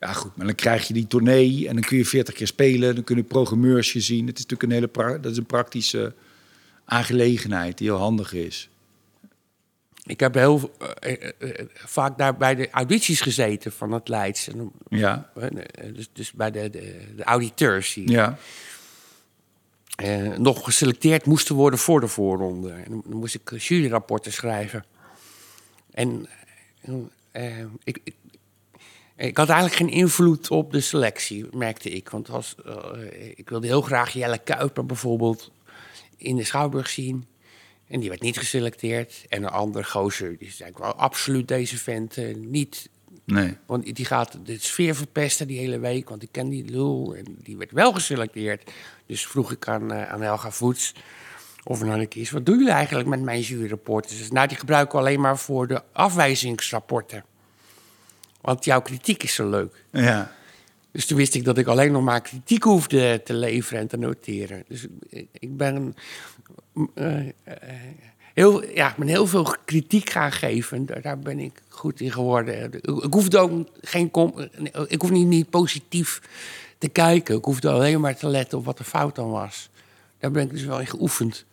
Ja, goed, maar dan krijg je die tournee en dan kun je 40 keer spelen. Dan kunnen programmeurs je zien. Het is natuurlijk een hele pra- dat is een praktische aangelegenheid die heel handig is. Ik heb heel eh, eh, eh, vaak daar bij de audities gezeten van het Leids. En, Ja, dus, dus bij de, de, de auditeurs die ja. eh, nog geselecteerd moesten worden voor de voorronde. En dan moest ik juryrapporten schrijven. En eh, ik, ik, ik had eigenlijk geen invloed op de selectie, merkte ik. Want als, eh, ik wilde heel graag Jelle Kuiper bijvoorbeeld in de Schouwburg zien. En die werd niet geselecteerd. En een andere gozer, die zei, ik wou absoluut deze vent eh, niet Nee. want die gaat de sfeer verpesten die hele week. Want ik ken die lul. En die werd wel geselecteerd. Dus vroeg ik aan, eh, aan Helga Voets of er nou een kies. Wat doen jullie eigenlijk met mijn juryrapporten? Zei, nou, die gebruiken we alleen maar voor de afwijzingsrapporten. Want jouw kritiek is zo leuk. Ja. Dus toen wist ik dat ik alleen nog maar kritiek hoefde te leveren en te noteren. Dus ik, ben, eh, eh, heel, ja, ik ben heel veel kritiek gaan geven. Daar, ben ik goed in geworden. Ik, hoefde ook geen ik hoef niet, niet positief te kijken. Ik hoefde alleen maar te letten op wat de fout dan was. Daar ben ik dus wel in geoefend.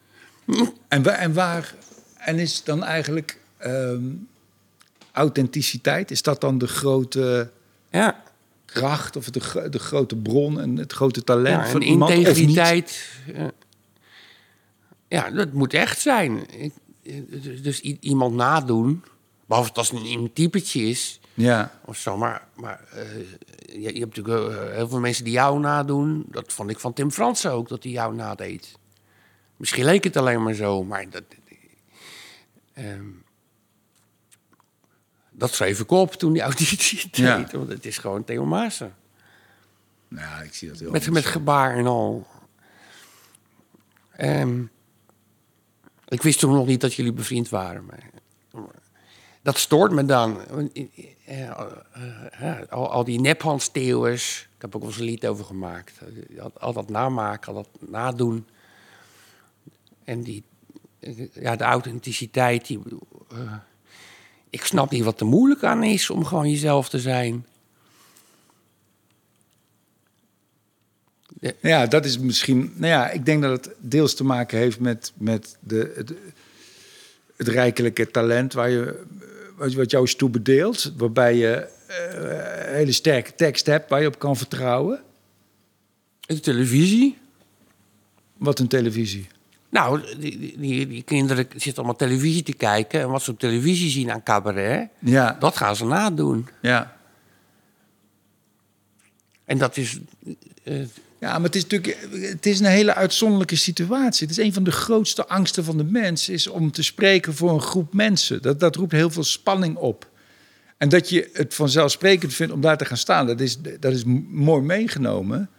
En, wa- en waar... En is dan eigenlijk ehm, authenticiteit... Is dat dan de grote Ja, kracht of de, de grote bron en het grote talent ja van iemand integriteit. Ja. ja, dat moet echt zijn. Ik, dus- iemand nadoen, behalve als het een typetje is Ja, of zo. Maar, maar eh, je, je hebt natuurlijk eh, heel veel mensen die jou nadoen. Dat vond ik van Tim Fransen ook, dat hij jou nadeed. Misschien leek het alleen maar zo, maar dat... ehm, dat schreef ik op toen die auditie deed. Ja. Want het is gewoon Theo Maassen. nou, ik zie dat heel Met, met gebaar en al. Ehm, ik wist toen nog niet dat jullie bevriend waren. Maar, dat stoort me dan. Eh, eh, eh, al, al die Theeuwers. Ik heb ook wel eens een lied over gemaakt. Al, al dat namaken, al dat nadoen. En die, ja, de authenticiteit. Die, eh, ik snap niet wat er moeilijk aan is om gewoon jezelf te zijn. Ja, dat is misschien. Nou ja, ik denk dat het deels te maken heeft met, met de, het, het rijkelijke talent waar je, wat, jou is toebedeeld. Waarbij je eh, hele sterke tekst hebt waar je op kan vertrouwen. De televisie. Wat een televisie. Nou, die, die- die, kinderen zitten allemaal televisie te kijken. En wat ze op televisie zien aan cabaret, Ja, dat gaan ze nadoen. ja. En dat is. eh, Ja, maar het is natuurlijk het is een hele uitzonderlijke situatie. Het is een van de grootste angsten van de mens... is om te spreken voor een groep mensen. Dat, dat roept heel veel spanning op. En dat je het vanzelfsprekend vindt om daar te gaan staan, dat is, dat is mooi meegenomen.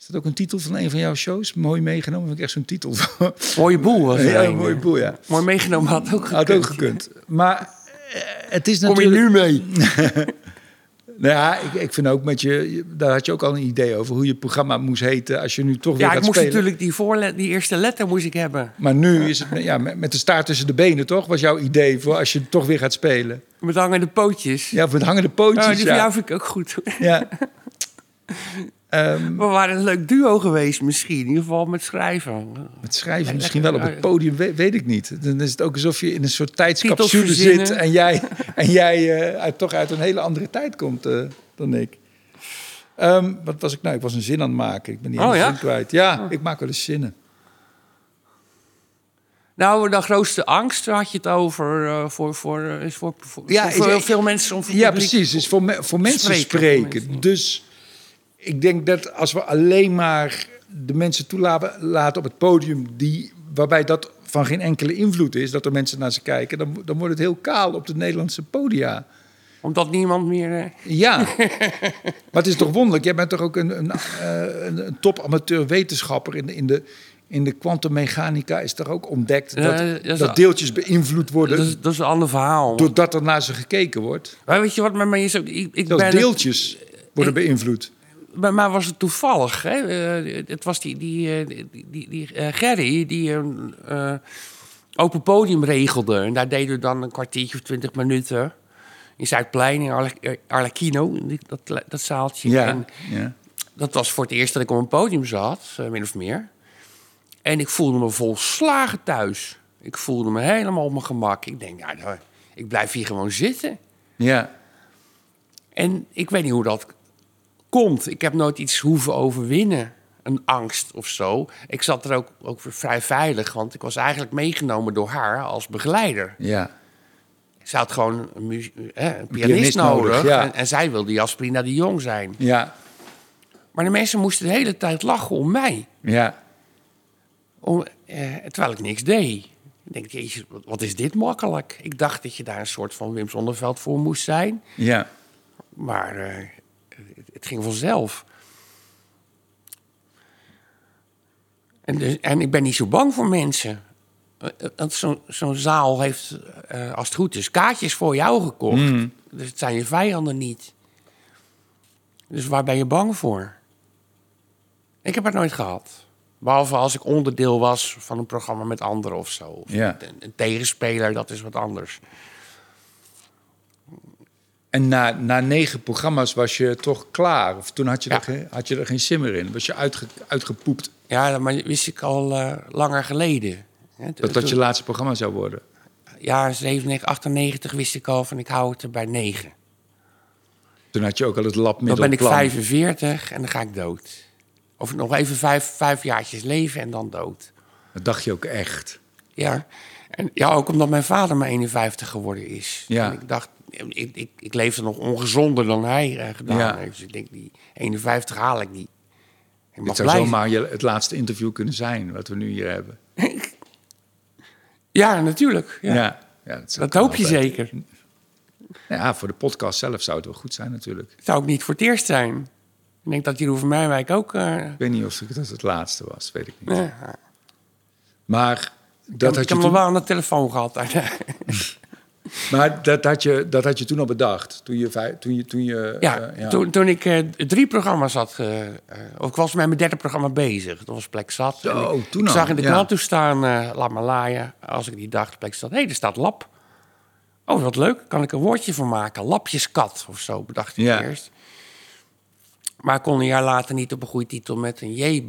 Is dat ook een titel van een van jouw shows? Mooi meegenomen, vind ik echt zo'n titel. Mooie boel was ja, een, mooie boel, ja. Mooi meegenomen had ook Had ook gekund. Maar eh, het is Kom je natuurlijk... nu mee? Nou ja, ik, ik vind ook met je, daar had je ook al een idee over hoe je programma moest heten als je nu toch weer Ja, gaat ik moest spelen. natuurlijk die, die eerste letter moest ik hebben. Maar nu is het ja, met, met de staart tussen de benen, toch? Was jouw idee voor als je toch weer gaat spelen? Met hangende pootjes. Ja, met hangende Oh, pootjes. die van jou ja. vind ik ook goed. ja. Ehm, We waren een leuk duo geweest misschien. In ieder geval met schrijven. met schrijven Ja, misschien wel op het podium, weet, weet ik niet. Dan is het ook alsof je in een soort tijdscapsule zit en jij, en jij eh, uit, toch uit een hele andere tijd komt eh, dan ik. Ehm, wat was ik nou? Ik was een zin aan het maken. Ik ben niet Oh, ja? zin kwijt. Ja, ik maak wel eens zinnen. Nou, de grootste angst had je het over. eh, voor, voor, is voor, voor, Ja, voor is- heel veel mensen. Om Ja, precies. Dus voor, me- voor mensen Spreken, spreken. Dus ik denk dat als we alleen maar de mensen toelaten laten op het podium... Die, waarbij dat van geen enkele invloed is, dat er mensen naar ze kijken... dan, dan wordt het heel kaal op de Nederlandse podia. Omdat niemand meer... eh, Ja, maar het is toch wonderlijk. Jij bent toch ook een, een, eh, een, een top-amateur wetenschapper in de... In de in de kwantummechanica is toch ook ontdekt dat, dat deeltjes beïnvloed worden dat, is, dat is een ander verhaal. doordat er naar ze gekeken wordt. Maar weet je wat met mij is? Ik, ik ben deeltjes worden beïnvloed. Bij mij was het toevallig. Hè? Eh, het was die, die, eh, die, die, eh, Gerry die een open podium regelde. En daar deden we dan een kwartiertje of twintig minuten. In Zuidplein, in Arle- Arlecchino, dat, dat zaaltje. Ja, En ja. dat was voor het eerst dat ik op een podium zat, min of meer. En ik voelde me volslagen thuis. Ik voelde me helemaal op mijn gemak. Ik denk, ja, nou, ik blijf hier gewoon zitten. ja. En ik weet niet hoe dat komt. Ik heb nooit iets hoeven overwinnen. Een angst of zo. Ik zat er ook, ook vrij veilig, want ik was eigenlijk meegenomen door haar als begeleider. ja. Ze had gewoon een, eh, een pianist, pianist nodig, nodig. ja. en, en zij wilde Jasperina de Jong zijn. Ja, Maar de mensen moesten de hele tijd lachen om mij. ja, Om, eh, terwijl ik niks deed. Ik denk, jezus, wat- wat is dit makkelijk? Ik dacht dat je daar een soort van Wim Zonneveld voor moest zijn. ja. Maar eh, het, ging vanzelf. En, dus, en ik ben niet zo bang voor mensen. Zo'n zo'n zaal heeft, eh, als het goed is, kaartjes voor jou gekocht. Dus het zijn je vijanden niet. Dus waar ben je bang voor? Ik heb het nooit gehad. Behalve als ik onderdeel was van een programma met anderen of zo. Of Ja. een, een tegenspeler, dat is wat anders. En na, na negen programma's was je toch klaar? Of toen had je, Ja. er, geen, had je er geen simmer in? Was je uitge, uitgepoept Ja, maar dat wist ik al eh, langer geleden. Hè, dat dat je laatste programma zou worden? Ja, 97, 98 wist ik al van ik hou het er bij 9. Toen had je ook al het Dan labmiddel ben ik 45 en dan ga ik dood. Of nog even vijf, vijf jaartjes leven en dan dood. Dat dacht je ook echt. Ja. En ja, ook omdat mijn vader maar 51 geworden is. Ja. En ik dacht, ik, ik, ik leefde nog ongezonder dan hij eh, gedaan Ja. heeft. Dus ik denk, die 51 haal ik niet. Dit mag zou blijven. zomaar je, het laatste interview kunnen zijn wat we nu hier hebben. Ja, natuurlijk. Ja. Ja, ja, dat, Dat hoop je zeker. Ja, voor de podcast zelf zou het wel goed zijn natuurlijk. Het zou ook niet voor het eerst zijn. Ik denk dat Jeroen van Mijwijk ook... eh, Ik weet niet of het dat het laatste was, weet ik niet. ja, Maar dat ik je heb nog toen... wel aan de telefoon gehad. Maar dat had, je, dat had je toen al bedacht. Toen je, toen je, toen je ja, eh, Toen, toen ik eh, drie programma's had... eh, eh, of ik was met mijn derde programma bezig. Dat was Plek Zat. Ik, toen ik zag in de ja. krant toe staan... eh, laat maar laaien. Als ik die dacht, Plek Zat... Hé, hey, er staat lap. Oh, wat leuk. Kan ik een woordje van maken? Lapjeskat of zo, bedacht ik Ja. eerst. Maar ik kon een jaar later niet op een goede titel met een J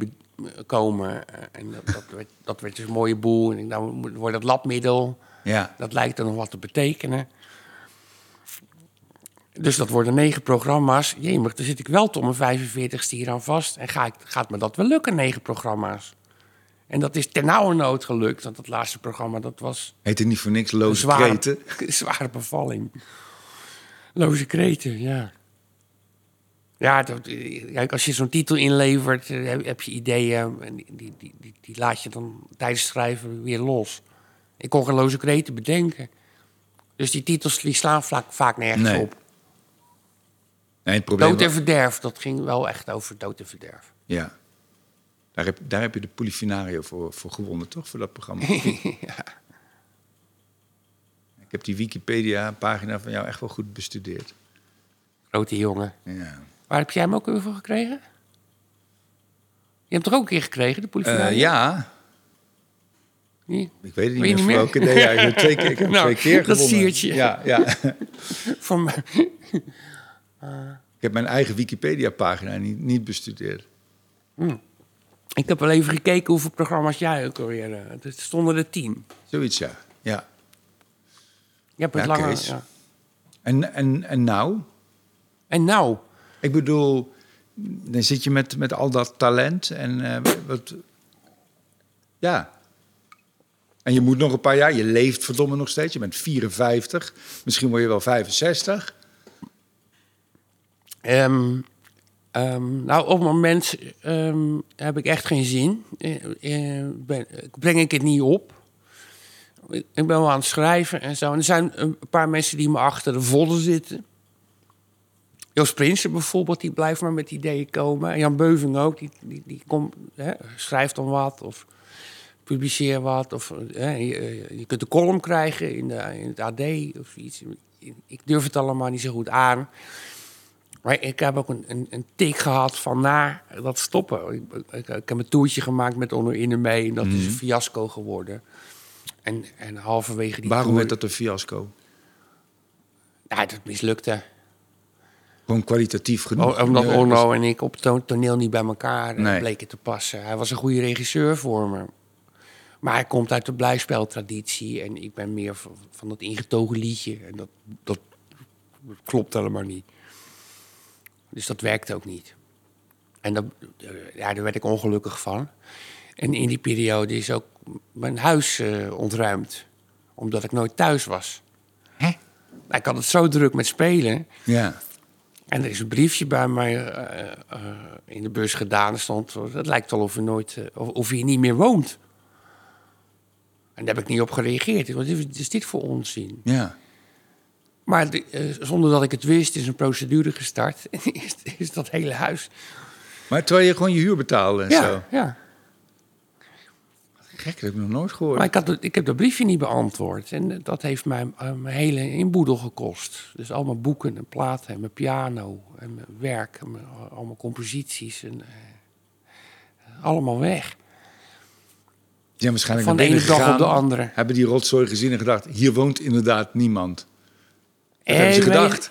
komen. En dat, dat, werd, dat werd dus een mooie boel. En ik nou wordt het labmiddel... ja. Dat lijkt er nog wat te betekenen. Dus dat worden negen programma's. Jemig, daar zit ik wel tot mijn 45ste hier aan vast. En ga ik, gaat me dat wel lukken, negen programma's? En dat is ten nauwe nood gelukt. Want dat laatste programma, dat was Heette niet voor niks loze zware, kreten. zware bevalling. Loze kreten, ja. Ja, dat, eh, als je zo'n titel inlevert, eh, heb, je ideeën. En die, die, die, laat je dan tijdens het schrijven weer los. Ik kon geen loze kreten bedenken. Dus die titels die slaan vaak, vaak nergens Nee. op. Nee, het probleem... Dood en verderf, dat ging wel echt over dood en verderf. Ja. Daar heb, daar heb je de Polifinario voor, voor gewonnen, toch? Voor dat programma. Ik heb die Wikipedia-pagina van jou echt wel goed bestudeerd. Grote jongen. Ja. Waar heb jij hem ook weer voor gekregen? Je hebt toch ook een keer gekregen, de politie? Eh, ja, Nee? ik weet het niet Weet meer niet meer? welke. Nee, ja, ik heb twee keer, ik heb Nou, twee keer dat gewonnen. siertje. Ja, ja. Van, Ik heb mijn eigen Wikipedia-pagina niet, niet bestudeerd. ik heb wel even gekeken hoeveel programma's jij ook alweer... eh, Het stonden er tien. Zoiets, ja. ja. Je hebt het Ja, langer... Ja. En, en, en nou? En nou, Ik bedoel, dan zit je met, met al dat talent en eh, wat... Ja. En je moet nog een paar jaar, je leeft verdomme nog steeds. Je bent 54, misschien word je wel 65. Ehm, ehm, nou, op het moment ehm, heb ik echt geen zin. Ben, breng ik het niet op. Ik ben wel aan het schrijven en zo. En er zijn een paar mensen die me achter de volle zitten. Jos Prinsen bijvoorbeeld, die blijft maar met ideeën komen. En Jan Beuving ook, die, die, die komt, hè, schrijft dan wat of publiceer wat. Of, hè, je, je kunt een column krijgen in, de, in het AD of iets. Ik durf het allemaal niet zo goed aan. Maar ik heb ook een, een, een tik gehad van na dat stoppen. Ik, ik, ik heb een toertje gemaakt met Onno Inne mee en dat is een fiasco geworden. En, en halverwege die Waarom werd dat een fiasco? Ja, dat mislukte. Gewoon kwalitatief genoeg. O- Omdat Onno en ik op het to- toneel niet bij elkaar eh, Nee. bleken te passen. Hij was een goede regisseur voor me. Maar hij komt uit de blijspeltraditie en ik ben meer van, dat ingetogen liedje. En dat, dat klopt helemaal niet. Dus dat werkte ook niet. En dat, eh, ja, daar werd ik ongelukkig van. En in die periode is ook mijn huis eh, ontruimd. Omdat ik nooit thuis was. Hè? Ik had het zo druk met spelen. Ja. En er is een briefje bij mij eh, eh, in de bus gedaan. Er stond, het lijkt wel of je, nooit, eh, of, of je hier niet meer woont. En daar heb ik niet op gereageerd. Wat is, is dit voor onzin? ja. Maar de- zonder dat ik het wist, is een procedure gestart. En is, is dat hele huis. Maar terwijl je gewoon je huur betaalde en Ja, zo. ja. Gek, dat heb ik nog nooit gehoord. Maar ik, had, ik heb dat briefje niet beantwoord. En eh, dat heeft mij eh, mijn hele inboedel gekost. Dus al mijn boeken en platen en mijn piano en mijn werk. En mijn, al mijn composities. En, eh, allemaal weg. Waarschijnlijk Van de ene dag op de andere. Hebben die rotzooi gezien en gedacht, hier woont inderdaad niemand. Dat Eh, hebben ze gedacht.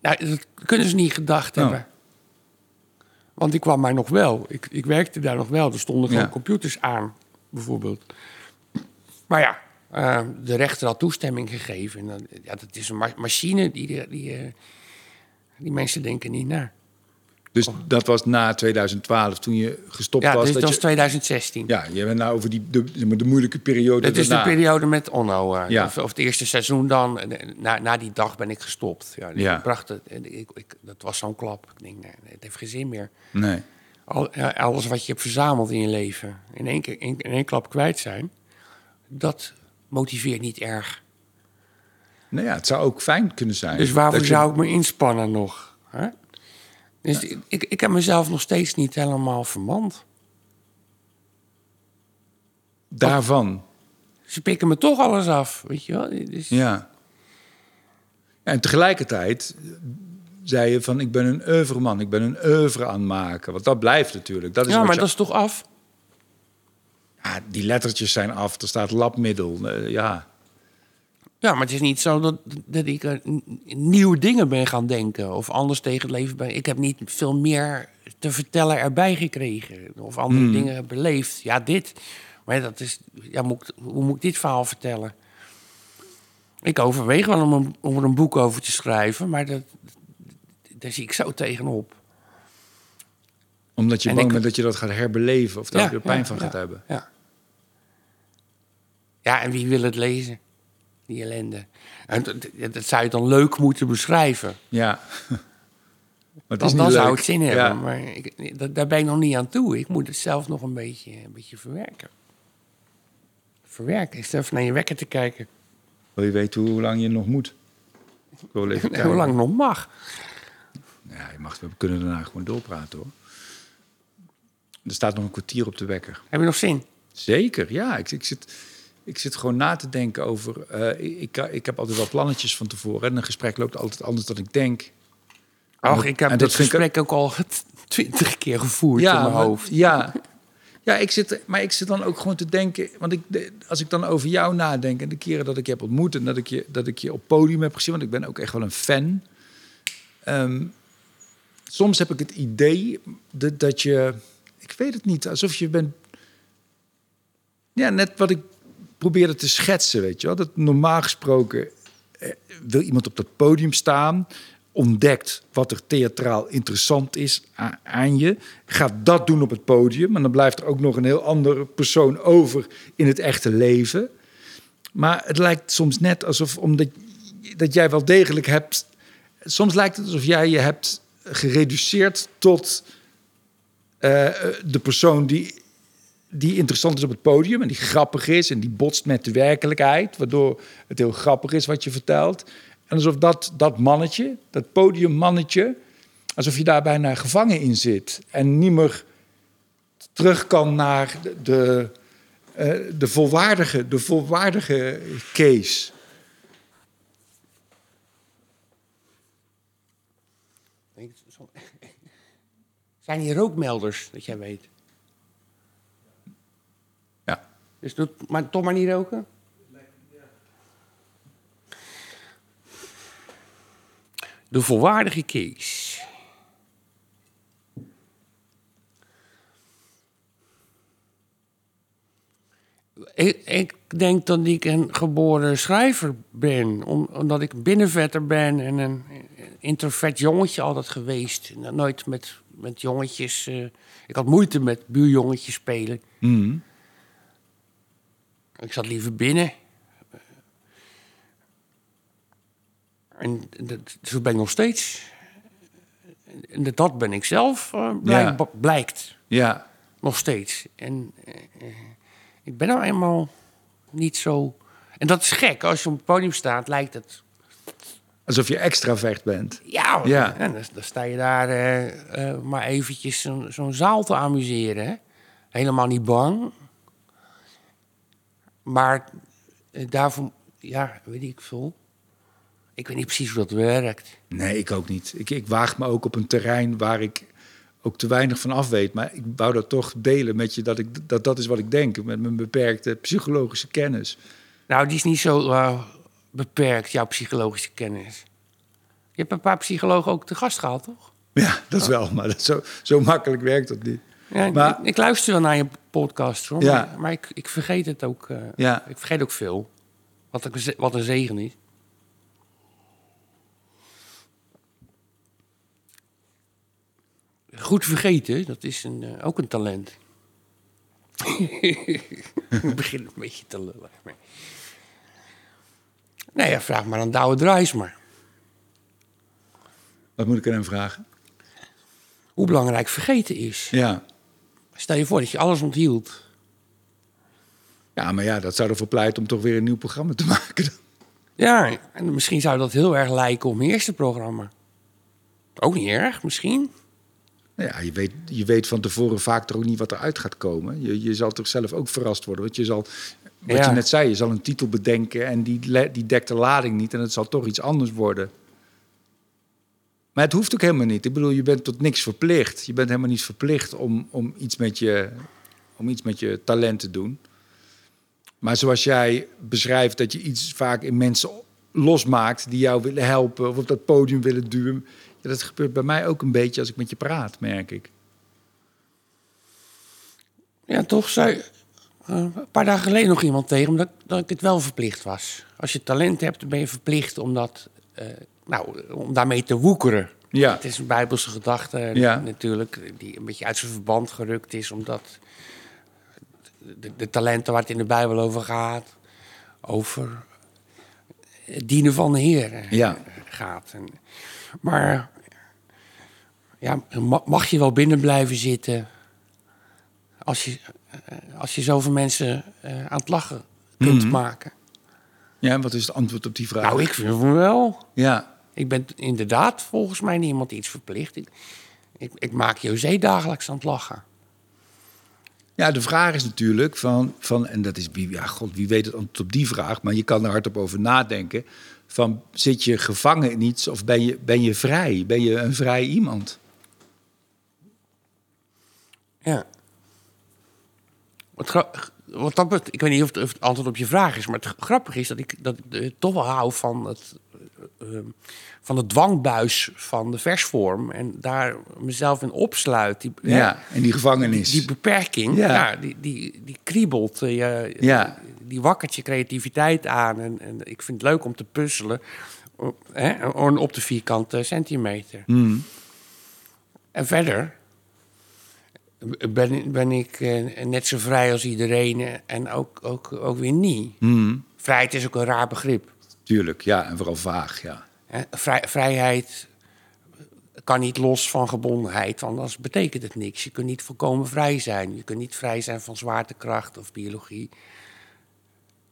Nou, dat kunnen ze niet gedacht Oh. hebben. Want ik kwam maar nog wel. Ik, ik werkte daar nog wel. Er stonden gewoon Ja. computers aan, bijvoorbeeld. Maar ja, eh, de rechter had toestemming gegeven. En dan, ja, dat is een ma- machine die, die, die, eh, die mensen denken niet na. Dus dat was na 2012, toen je gestopt Ja, was. dus dat je, is 2016. ja, je bent nou over die, de, moeilijke periode Het is de periode met Onno. eh, Ja. of, of het eerste seizoen dan. Na, na die dag ben ik gestopt. Ja, Ja. Ik bracht het, ik, ik, dat was zo'n klap. Ik denk, nee, het heeft geen zin meer. Nee. Al, ja, alles wat je hebt verzameld in je leven, in één, keer, in, in één klap kwijt zijn, dat motiveert niet erg. Nou ja, het zou ook fijn kunnen zijn. Dus waarvoor je- zou ik me inspannen nog? Hè? Dus ik, ik heb mezelf nog steeds niet helemaal vermand. Daarvan, Ze pikken me toch alles af, weet je wel? Dus, ja. En tegelijkertijd zei je van, ik ben een oeuvreman, ik ben een oeuvre aan het maken. Want dat blijft natuurlijk. Dat is ja maar je- dat is toch af? ja, die lettertjes zijn af, er staat labmiddel. eh, ja. Ja, maar het is niet zo dat, dat ik nieuwe dingen ben gaan denken of anders tegen het leven ben. Ik heb niet veel meer te vertellen erbij gekregen of andere dingen beleefd. Ja, dit. Maar dat is, ja, moet hoe moet ik dit verhaal vertellen? Ik overweeg wel om een, om er een boek over te schrijven, maar dat, daar zie ik zo tegenop. Omdat je En bang ik- bent dat je dat gaat herbeleven of dat Ja, je er pijn ja, van ja, gaat hebben. Ja. ja, en wie wil het lezen? Die ellende. En dat, dat zou je dan leuk moeten beschrijven. Ja. Maar Dan, dan zou het zin hebben. Ja. Maar ik, dat- daar ben ik nog niet aan toe. Ik moet het zelf nog een beetje, een beetje verwerken. Verwerken. Is even naar je wekker te kijken. Wil je weten hoe lang je nog moet? Ik Hoe lang nog mag. Ja, je mag, we kunnen daarna gewoon doorpraten hoor. Er staat nog een kwartier op de wekker. Heb je nog zin? Zeker, ja. Ik, ik, zit, ik zit gewoon na te denken over... eh, ik, ik, heb altijd wel plannetjes van tevoren. En een gesprek loopt altijd anders dan ik denk. Dat- ik heb en dit ik- gesprek ook al twintig keer gevoerd in mijn maar- hoofd. Ja, ja ik zit, maar ik zit dan ook gewoon te denken... Want ik, als ik dan over jou nadenk... en de keren dat ik je heb ontmoet... en dat ik je, dat ik je op podium heb gezien... want ik ben ook echt wel een fan... Ehm, soms heb ik het idee dat, dat je... Ik weet het niet, alsof je bent... Ja, net wat ik probeerde te schetsen, weet je wel. Dat normaal gesproken eh, wil iemand op dat podium staan... ontdekt wat er theatraal interessant is aan je... gaat dat doen op het podium... en dan blijft er ook nog een heel andere persoon over in het echte leven... Maar het lijkt soms net alsof omdat dat jij wel degelijk hebt. Soms lijkt het alsof jij je hebt gereduceerd tot eh, de persoon die, die interessant is op het podium en die grappig is en die botst met de werkelijkheid, waardoor het heel grappig is wat je vertelt. En alsof dat, dat mannetje, dat podiummannetje, alsof je daar bijna gevangen in zit en niet meer terug kan naar de, de, eh, de volwaardige, de volwaardige case. Zijn hier rookmelders, dat jij weet? Ja. Dus doe, maar toch maar niet roken? De volwaardige Kees. Ik, ik denk dat ik een geboren schrijver ben, om- omdat ik binnenvetter ben en een introvert jongetje altijd geweest. Nooit met, met jongetjes. eh, ik had moeite met buurjongetjes spelen. Mhm. Ik zat liever binnen. En dat, zo ben ik nog steeds. En dat- dat ben ik zelf, blijk- Ja. blijkt. Ja. Nog steeds. En eh, ik ben nou eenmaal niet zo... En dat is gek. Als je op het podium staat, lijkt het... Alsof je extravert bent. Ja, Ja. En dan, dan sta je daar eh, maar eventjes zo'n zaal te amuseren. Hè? Helemaal niet bang. Maar eh, daarvoor... Ja, weet ik veel. Ik weet niet precies hoe dat werkt. Nee, ik ook niet. Ik, ik waag me ook op een terrein waar ik ook te weinig van af weet. Maar ik wou dat toch delen met je, dat ik, dat, dat is wat ik denk. Met mijn beperkte psychologische kennis. Nou, die is niet zo eh, beperkt, jouw psychologische kennis. Je hebt een paar psychologen ook te gast gehad, toch? Ja, dat wel. Maar dat, zo, zo makkelijk werkt dat niet. Ja, Maar- ik, ik luister wel naar je podcast, hoor. Ja. Maar, maar ik, ik vergeet het ook. eh, Ja. Ik vergeet ook veel. Wat, een ze- wat een zegen is. Goed vergeten, dat is een, eh, ook een talent. ik begin een beetje te lullen. maar- Nee, ja, vraag maar aan Douwe Drijsma. Wat moet ik aan hem vragen? Hoe belangrijk vergeten is. Ja. Stel je voor dat je alles onthield. Ja, maar ja, dat zou ervoor pleiten om toch weer een nieuw programma te maken. Ja, en misschien zou dat heel erg lijken op mijn eerste programma. Ook niet erg, misschien. Nou ja, je weet, je weet van tevoren vaak toch ook niet wat eruit gaat komen. Je, je zal toch zelf ook verrast worden. Want je zal, wat Ja. je net zei, je zal een titel bedenken en die, die dekt de lading niet. En het zal toch iets anders worden. Maar het hoeft ook helemaal niet. Ik bedoel, je bent tot niks verplicht. Je bent helemaal niet verplicht om, om, iets, met je, om iets met je talent te doen. Maar zoals jij beschrijft dat je iets vaak in mensen losmaakt die jou willen helpen of op dat podium willen duwen. Ja, dat gebeurt bij mij ook een beetje als ik met je praat, merk ik. Ja, toch zei eh, een paar dagen geleden nog iemand tegen me dat, dat ik het wel verplicht was. Als je talent hebt, dan ben je verplicht om, dat, eh, nou, om daarmee te woekeren. Ja. Het is een bijbelse gedachte Ja. natuurlijk, die een beetje uit zijn verband gerukt is, omdat de, de talenten waar het in de Bijbel over gaat, over het dienen van de Heer eh, Ja. gaat. En, maar ja, ma- mag je wel binnen blijven zitten als je, eh, als je zoveel mensen eh, aan het lachen kunt maken? Ja, en wat is het antwoord op die vraag? Nou, ik vind van wel. Ja, Ik ben inderdaad volgens mij niemand iets verplicht. Ik, ik, ik maak José dagelijks aan het lachen. Ja, de vraag is natuurlijk van, van en dat is, ja, god, wie weet het antwoord op die vraag, maar je kan er hardop over nadenken. Van, zit je gevangen in iets of ben je, ben je vrij? Ben je een vrij iemand? Ja. Wat, wat dat ik weet niet of het, of het antwoord op je vraag is, maar het grappige is dat ik, dat ik eh, toch wel hou van het, eh, eh, van het dwangbuis van de versvorm en daar mezelf in opsluit. Die, Ja, in die gevangenis. die beperking, Ja. ja. die, die, die kriebelt. je, Ja. Die wakkert je creativiteit aan. En, en ik vind het leuk om te puzzelen hè, op de vierkante centimeter. Hmm. En verder ben, ben ik eh, net zo vrij als iedereen en ook, ook, ook weer niet. Hmm. Vrijheid is ook een raar begrip. Tuurlijk, ja, en vooral vaag, ja. Vrij, vrijheid kan niet los van gebondenheid, want anders betekent het niks. Je kunt niet volkomen vrij zijn. Je kunt niet vrij zijn van zwaartekracht of biologie,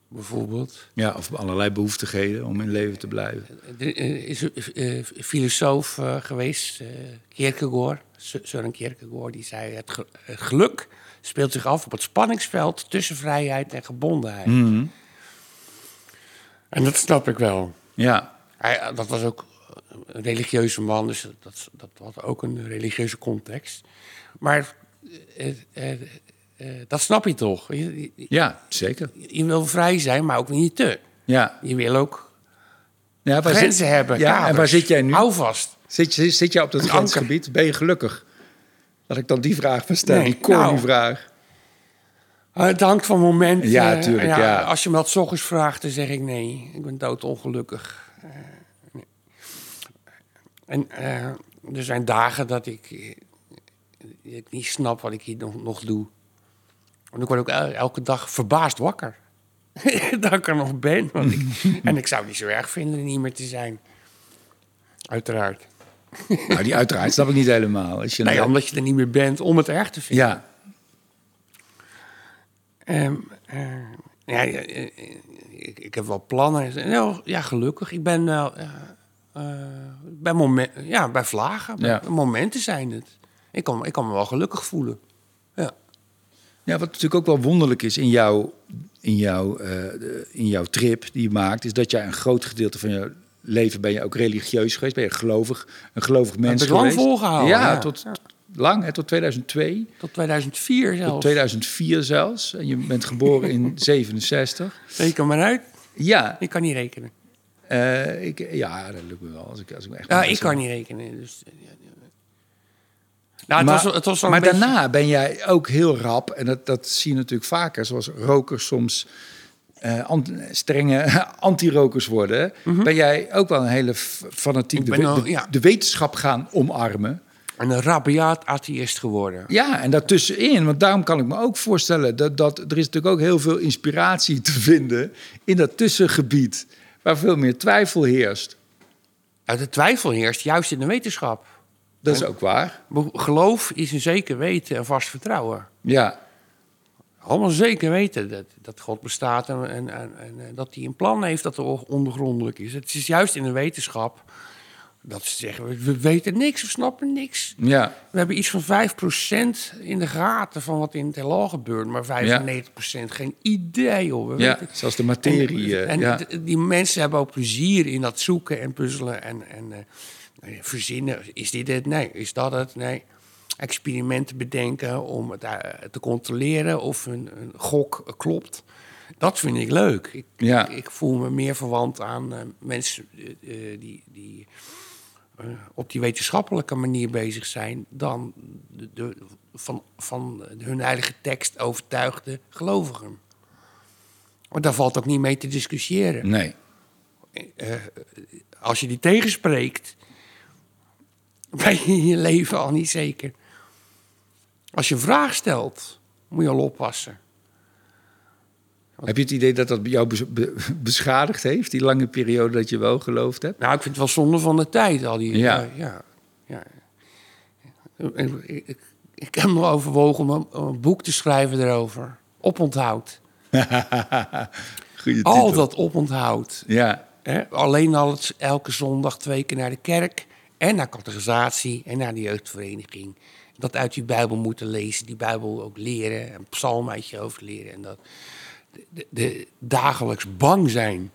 bijvoorbeeld. Ja, of allerlei behoeftigheden om in leven te blijven. Er eh, is een eh, filosoof eh, geweest, eh, Kierkegaard, Søren Kierkegaard, die zei: het, ge- het geluk speelt zich af op het spanningsveld tussen vrijheid en gebondenheid. En dat snap ik wel. Ja, Hij, eh, dat was ook een religieuze man, dus dat, dat had ook een religieuze context. Maar eh, eh, eh, dat snap je toch? Je, je- ja, zeker. je wil vrij zijn, maar ook niet te. Ja. Je wil ook ja grenzen zit, hebben. Ja, en waar zit jij nu? Hou vast. Zit, je- zit jij op dat grensgebied? Ben je gelukkig? Dat ik dan die vraag maar stel, Nee, die nou. vraag. Uh, het hangt van moment. Ja, eh, tuurlijk, ja. Als je me dat 's ochtends vraagt, dan zeg ik nee. Ik ben doodongelukkig. Eh, nee. En eh, er zijn dagen dat ik, eh, ik niet snap wat ik hier nog, nog doe. En ik word ook el- elke dag verbaasd wakker. dat ik er nog ben. Want ik, en ik zou het niet zo erg vinden niet meer te zijn. Uiteraard. Nou, die uiteraard snap ik niet helemaal. Als je Nee, nou- omdat je er niet meer bent om het erg te vinden. ja, eh, ja, eh, eh, ik, ik heb wel plannen. Nou, ja, gelukkig. Ik ben wel bij, momen, ja, bij vlagen. Bij Ja. momenten zijn het. Ik kan, ik kan me wel gelukkig voelen. Ja. Wat natuurlijk ook wel wonderlijk is in jouw, in jouw, eh, in jouw trip die je maakt, is dat jij een groot gedeelte van je leven ben je ook religieus geweest, ben je gelovig, een gelovig mens ik lang geweest. volgehouden, Ja, ja. tot lang, hè, tot 2002, Tot 2004 zelfs. tot 2004 zelfs. En je bent geboren in 67. Reken maar uit. Ja, Ik kan niet rekenen. eh, ik, ja, dat lukt me wel. Als ik, als ik echt Ja, ik kan niet rekenen. Dus. Nou, het maar was, het was wel maar beetje- daarna ben jij ook heel rap, en dat, dat zie je natuurlijk vaker, zoals rokers soms ant- strenge anti-rokers worden, ben jij ook wel een hele fanatiek de, de, wetenschap gaan omarmen. een rabiaat atheïst geworden. Ja, en daartussenin, want daarom kan ik me ook voorstellen dat, dat er is natuurlijk ook heel veel inspiratie te vinden in dat tussengebied, waar veel meer twijfel heerst. Uit de twijfel heerst juist in de wetenschap. Dat is ook waar. Geloof is een zeker weten en vast vertrouwen. Ja, Allemaal zeker weten dat, dat God bestaat en, en, en, eh, dat hij een plan heeft dat er ondergrondelijk is. Het is juist in de wetenschap dat ze zeggen, we, we weten niks, we snappen niks. ja, We hebben iets van 5% in de gaten van wat in het heelal gebeurt, maar 95% geen idee hoor. We ja, weten- zoals de materie. en eh, en ja. d- die mensen hebben ook plezier in dat zoeken en puzzelen en, en eh, verzinnen. Is dit het? Nee. Is dat het? Nee. Experimenten bedenken om het eh, te controleren of een, een gok klopt. Dat vind ik leuk. Ik, Ja. ik, ik voel me meer verwant aan eh, mensen eh, eh, die, die eh, op die wetenschappelijke manier bezig zijn dan de, de- van, van hun heilige tekst overtuigde gelovigen. Maar daar valt ook niet mee te discussiëren. Nee. Als je die tegenspreekt, ben je in je leven al niet zeker. Als je een vraag stelt, moet je al oppassen. Heb je het idee dat dat jou bes- be- beschadigd heeft, die lange periode dat je wel geloofd hebt? Nou, ik vind het wel zonde van de tijd. Al die, Ja. ja. ja, ja. Ik, ik, ik heb nog overwogen om een, boek te schrijven erover. Oponthoud. Goeie al titel. dat oponthoud. Ja, Hè? Alleen al het, elke zondag twee keer naar de kerk en naar catechisatie en naar de jeugdvereniging. Dat uit die Bijbel moeten lezen, die Bijbel ook leren, een psalm uit je hoofd leren. En dat de, de, dagelijks bang zijn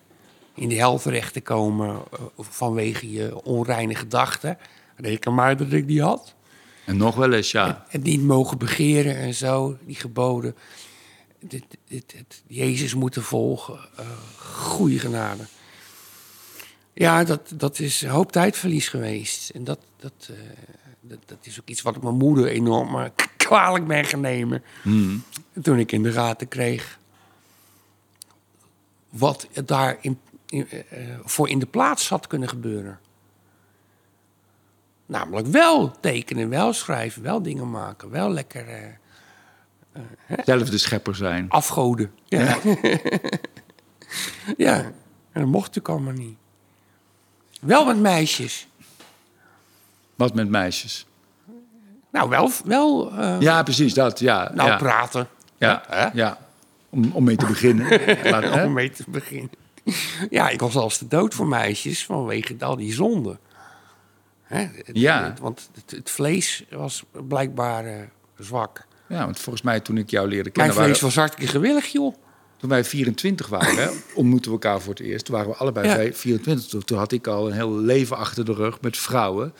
in de hel terecht te komen eh, vanwege je onreine gedachten. Reken maar dat ik die had. en nog wel eens, ja. Het niet mogen begeren en zo, die geboden. Dit, dit, dit- Jezus moeten volgen. eh goede genade. Ja, dat, dat is een hoop tijdverlies geweest. En dat, dat, eh, dat, dat is ook iets wat ik mijn moeder enorm eh, kwalijk ben gaan nemen. Toen ik in de gaten kreeg wat daar in, in, eh, voor in de plaats had kunnen gebeuren. Namelijk wel tekenen, wel schrijven, wel dingen maken, wel lekker Zelf de schepper zijn. afgoden. Ja. ja, en dat mocht natuurlijk allemaal niet. Wel met meisjes. Wat met meisjes. Nou, wel, wel eh, Ja, precies, dat, ja. nou, ja. praten. Ja, Hè? ja. Om, om mee te beginnen. Laat? Om mee te beginnen. Ja, ik was als de dood voor meisjes vanwege al die zonden. Hè? Ja. het- want het, het vlees was blijkbaar eh, zwak. Ja, want volgens mij toen ik jou leerde Mijn kennen... vlees waren- was hartstikke gewillig, joh. Toen wij 24 waren, ontmoetten we elkaar voor het eerst. Toen waren we allebei Ja. vrij- 24. Toen, toen had ik al een heel leven achter de rug met vrouwen.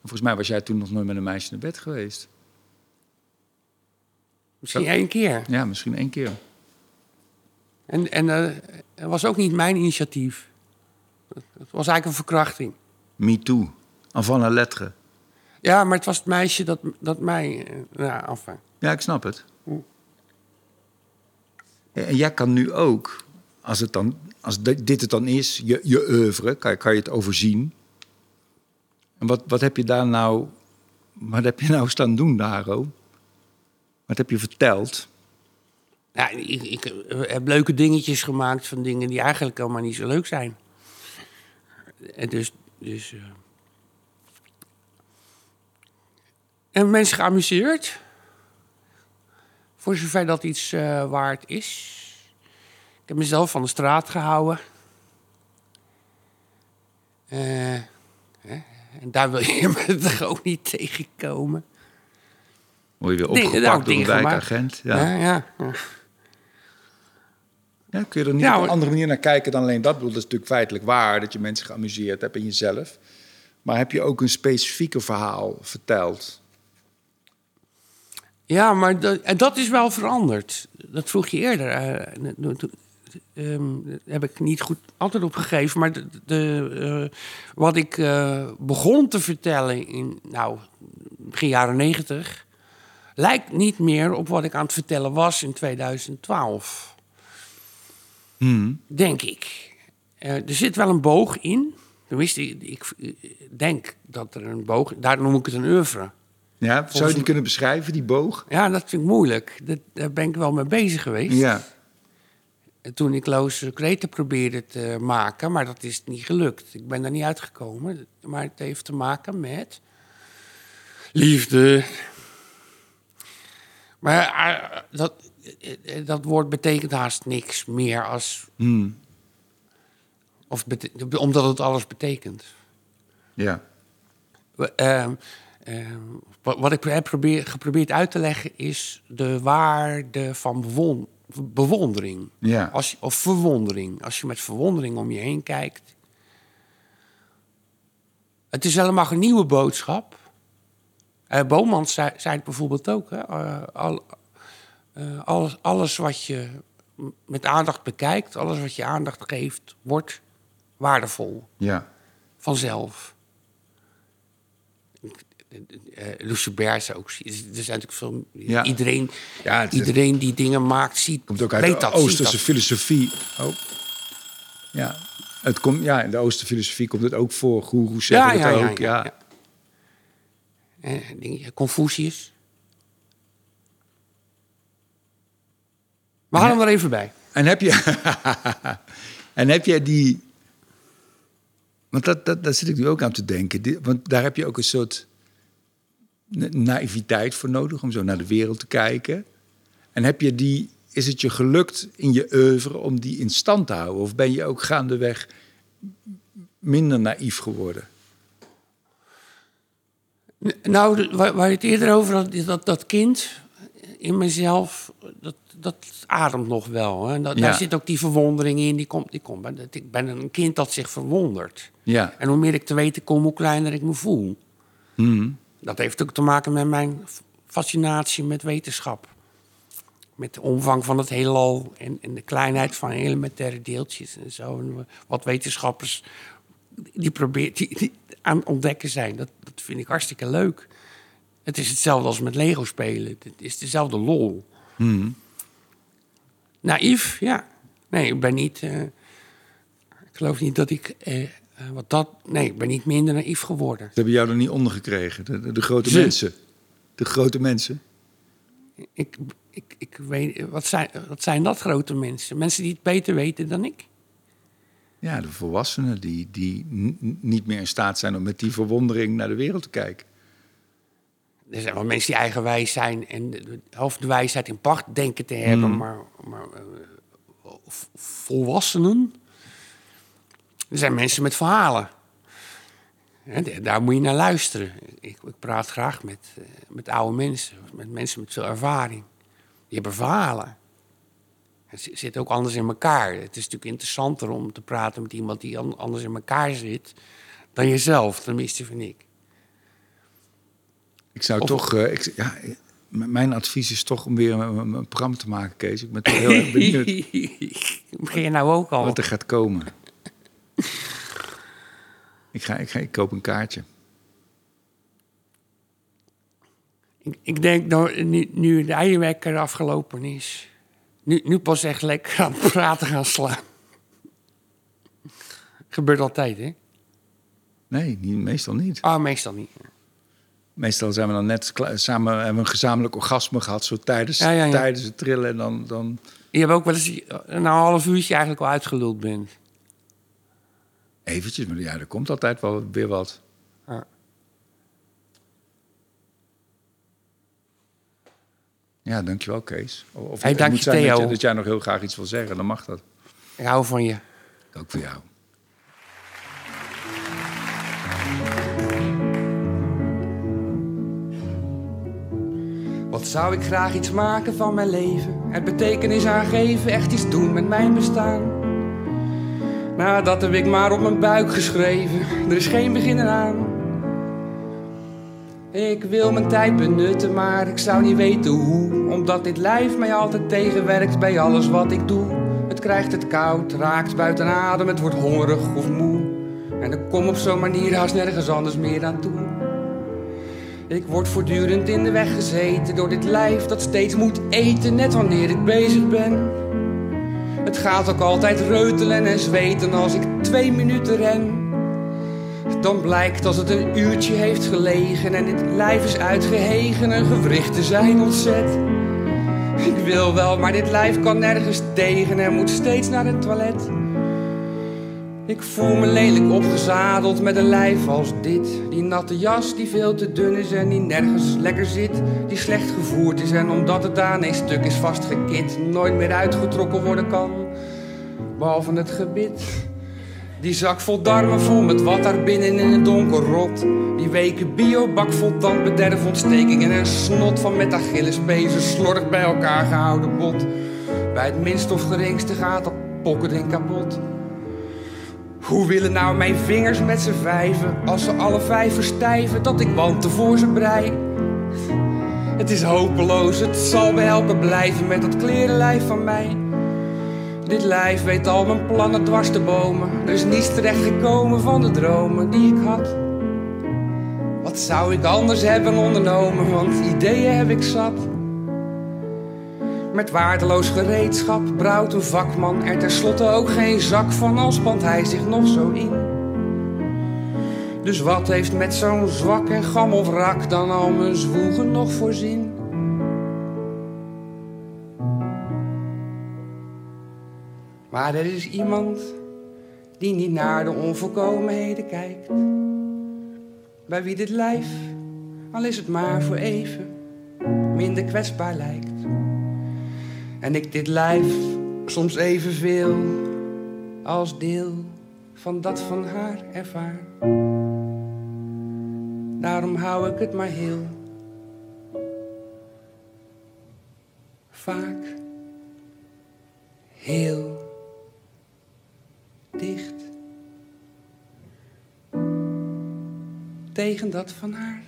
Volgens mij was jij toen nog nooit met een meisje naar bed geweest. Misschien één keer. Ja, misschien één keer. En, en eh, het was ook niet mijn initiatief. Het was eigenlijk een verkrachting. Me too. Avant la lettre. Ja, maar het was het meisje dat, dat mij... eh, Nou, enfin. Ja, ik snap het. En jij kan nu ook, als, het dan, als di- dit het dan is, je, je oeuvre, kan, kan je het overzien. En wat, wat heb je daar nou, wat heb je nou staan doen, Daro? Wat heb je verteld? Ja, ik, ik heb leuke dingetjes gemaakt van dingen die eigenlijk helemaal niet zo leuk zijn. En dus... dus eh, En mensen geamuseerd. Voor zover dat iets eh, waard is. Ik heb mezelf van de straat gehouden. Eh, hè, en daar wil je me toch ook niet tegenkomen. Word je weer opgepakt nou, door een wijkagent? Ja. Ja, ja. ja. Ja, kun je er niet Ja, op een andere manier naar kijken dan alleen dat? Ik bedoel, dat is natuurlijk feitelijk waar dat je mensen geamuseerd hebt in jezelf. Maar heb je ook een specifieker verhaal verteld? Ja, maar dat, en dat is wel veranderd. Dat vroeg je eerder. daar heb ik niet goed antwoord op gegeven. Maar de, de, eh, wat ik eh, begon te vertellen in nou, begin jaren negentig... lijkt niet meer op wat ik aan het vertellen was in 2012. Denk ik. Er zit wel een boog in. Tenminste, ik, ik denk dat er een boog... Daar noem ik het een oeuvre. Ja, zou je die kunnen beschrijven, die boog? Ja, dat vind ik moeilijk. Dat, daar ben ik wel mee bezig geweest. Ja. En Toen ik Loos Kreten probeerde te maken, maar dat is niet gelukt. Ik ben daar niet uitgekomen. Maar het heeft te maken met liefde. Maar eh, dat, eh, dat woord betekent haast niks meer als... Hmm. Of omdat het alles betekent. Ja. Ehm, wat, wat ik heb probeer, geprobeerd uit te leggen is de waarde van bewon- bewondering. Ja. Als, of verwondering. Als je met verwondering om je heen kijkt. Het is helemaal geen nieuwe boodschap. Uh, Bomans zei, zei het bijvoorbeeld ook. Hè? Eh, al, eh, alles, alles wat je met aandacht bekijkt, alles wat je aandacht geeft, wordt waardevol Ja. vanzelf. Uh, is ook. Er zijn natuurlijk veel. Ja. Iedereen, Ja, is- iedereen die dingen maakt, ziet. Komt ook uit de Oosterse filosofie. Oh. Ja. Het komt, ja, in de Oosterse filosofie komt het ook voor. Goeroes zeggen het ook. Ja. Eh, dingen- Confucius. We halen hem er even bij. En heb je... en heb jij die... Want dat, dat, daar zit ik nu ook aan te denken. Die- Want daar heb je ook een soort naïviteit voor nodig... om zo naar de wereld te kijken. En heb je die... is het je gelukt in je oeuvre om die in stand te houden? Of ben je ook gaandeweg minder naïef geworden? Nou, waar, waar je het eerder over had, dat, dat kind in mezelf, dat, dat ademt nog wel. Hè? Dat, Daar zit ook die verwondering in. Die komt, die komt. Ik ben een kind dat zich verwondert. Ja. En hoe meer ik te weten kom, hoe kleiner ik me voel. Hmm. Dat heeft ook te maken met mijn fascinatie met wetenschap. Met de omvang van het heelal en, en de kleinheid van elementaire deeltjes en zo. En wat wetenschappers die, probeert, die, die aan het ontdekken zijn. Dat, dat vind ik hartstikke leuk. Het is hetzelfde als met Lego spelen. Het is dezelfde lol. Hmm. Naïef, ja. Nee, ik ben niet. Uh, ik geloof niet dat ik. Uh, uh, wat dat. Nee, ik ben niet minder naïef geworden. Ze hebben jou er niet onder gekregen, de, de, de grote Ze. mensen. De grote mensen. Ik, ik, ik weet. Wat zijn, wat zijn dat grote mensen? Mensen die het beter weten dan ik. Ja, de volwassenen die, die niet meer in staat zijn om met die verwondering naar de wereld te kijken. Er zijn wel mensen die eigenwijs zijn en de, de, of de wijsheid in pacht denken te hebben, Mm. maar, maar eh, volwassenen. Er zijn mensen met verhalen. Daar moet je naar luisteren. Ik, ik praat graag met, eh, met oude mensen, met mensen met veel ervaring. Die hebben verhalen. Het zi- zit ook anders in elkaar. Het is natuurlijk interessanter om te praten met iemand die an- anders in elkaar zit dan jezelf, tenminste vind ik. Ik zou Of- toch, eh, ik, ja, m- mijn advies is toch om weer een, een- een programma te maken, Kees. Ik ben toch heel erg benieuwd Begin je nou ook al? wat er gaat komen. Ik, ga, ik, ga, ik koop een kaartje. Ik, ik denk nou, nu, nu de eierwekker afgelopen is, nu, nu pas echt lekker aan het praten gaan slaan. Gebeurt altijd, hè? Nee, niet, meestal niet. Ah, meestal niet. Meestal zijn we dan net samen hebben we een gezamenlijk orgasme gehad, zo tijdens, Ja, ja, ja. tijdens het trillen. En dan, dan Je hebt ook wel eens na een half uurtje eigenlijk al uitgeluld bent. Eventjes, maar ja, er komt altijd wel weer wat. Ja. Ja, dankjewel, Kees. Of Hey, dank moet je, zijn dat, Theo. je, dat jij nog heel graag iets wil zeggen, dan mag dat. Ik hou van je. Ook voor jou. Wat zou ik graag iets maken van mijn leven? Het betekenis aangeven, echt iets doen met mijn bestaan. Nou, dat heb ik maar op mijn buik geschreven. Er is geen begin eraan. Ik wil mijn tijd benutten, maar ik zou niet weten hoe. Omdat dit lijf mij altijd tegenwerkt bij alles wat ik doe. Het krijgt het koud, raakt buiten adem, het wordt hongerig of moe. En ik kom op zo'n manier haast nergens anders meer aan toe. Ik word voortdurend in de weg gezeten door dit lijf dat steeds moet eten, net wanneer ik bezig ben. Het gaat ook altijd reutelen en zweten als ik twee minuten ren. Dan blijkt als het een uurtje heeft gelegen en dit lijf is uitgehegen en gewrichten zijn ontzet. Ik wil wel, maar dit lijf kan nergens tegen en moet steeds naar het toilet. Ik voel me lelijk opgezadeld met een lijf als dit. Die natte jas die veel te dun is en die nergens lekker zit. Die slecht gevoerd is en omdat het aan een stuk is vastgekit. Nooit meer uitgetrokken worden kan, behalve het gebit. Die zak vol darmen vol met wat daar binnen in het donker rot. Die weken biobak vol tandbederfontstekingen en snot van met Achillespezen slordig bij elkaar gehouden bot. Bij het minst of geringste gaat dat pokkerding kapot. Hoe willen nou mijn vingers met z'n vijven, als ze alle vijf verstijven, dat ik wanten voor ze brei? Het is hopeloos, het zal me helpen blijven met dat klerenlijf van mij. Dit lijf weet al mijn plannen dwars te bomen. Er is niets terechtgekomen van de dromen die ik had. Wat zou ik anders hebben ondernomen, want ideeën heb ik zat. Met waardeloos gereedschap brouwt een vakman er tenslotte ook geen zak van, al spant hij zich nog zo in. Dus wat heeft met zo'n zwak en gammel wrak dan al mijn zwoegen nog voorzien? Maar er is iemand die niet naar de onvolkomenheden kijkt. Bij wie dit lijf, al is het maar voor even, minder kwetsbaar lijkt. En ik dit lijf soms evenveel als deel van dat van haar ervaar. Daarom hou ik het maar heel vaak heel dicht tegen dat van haar.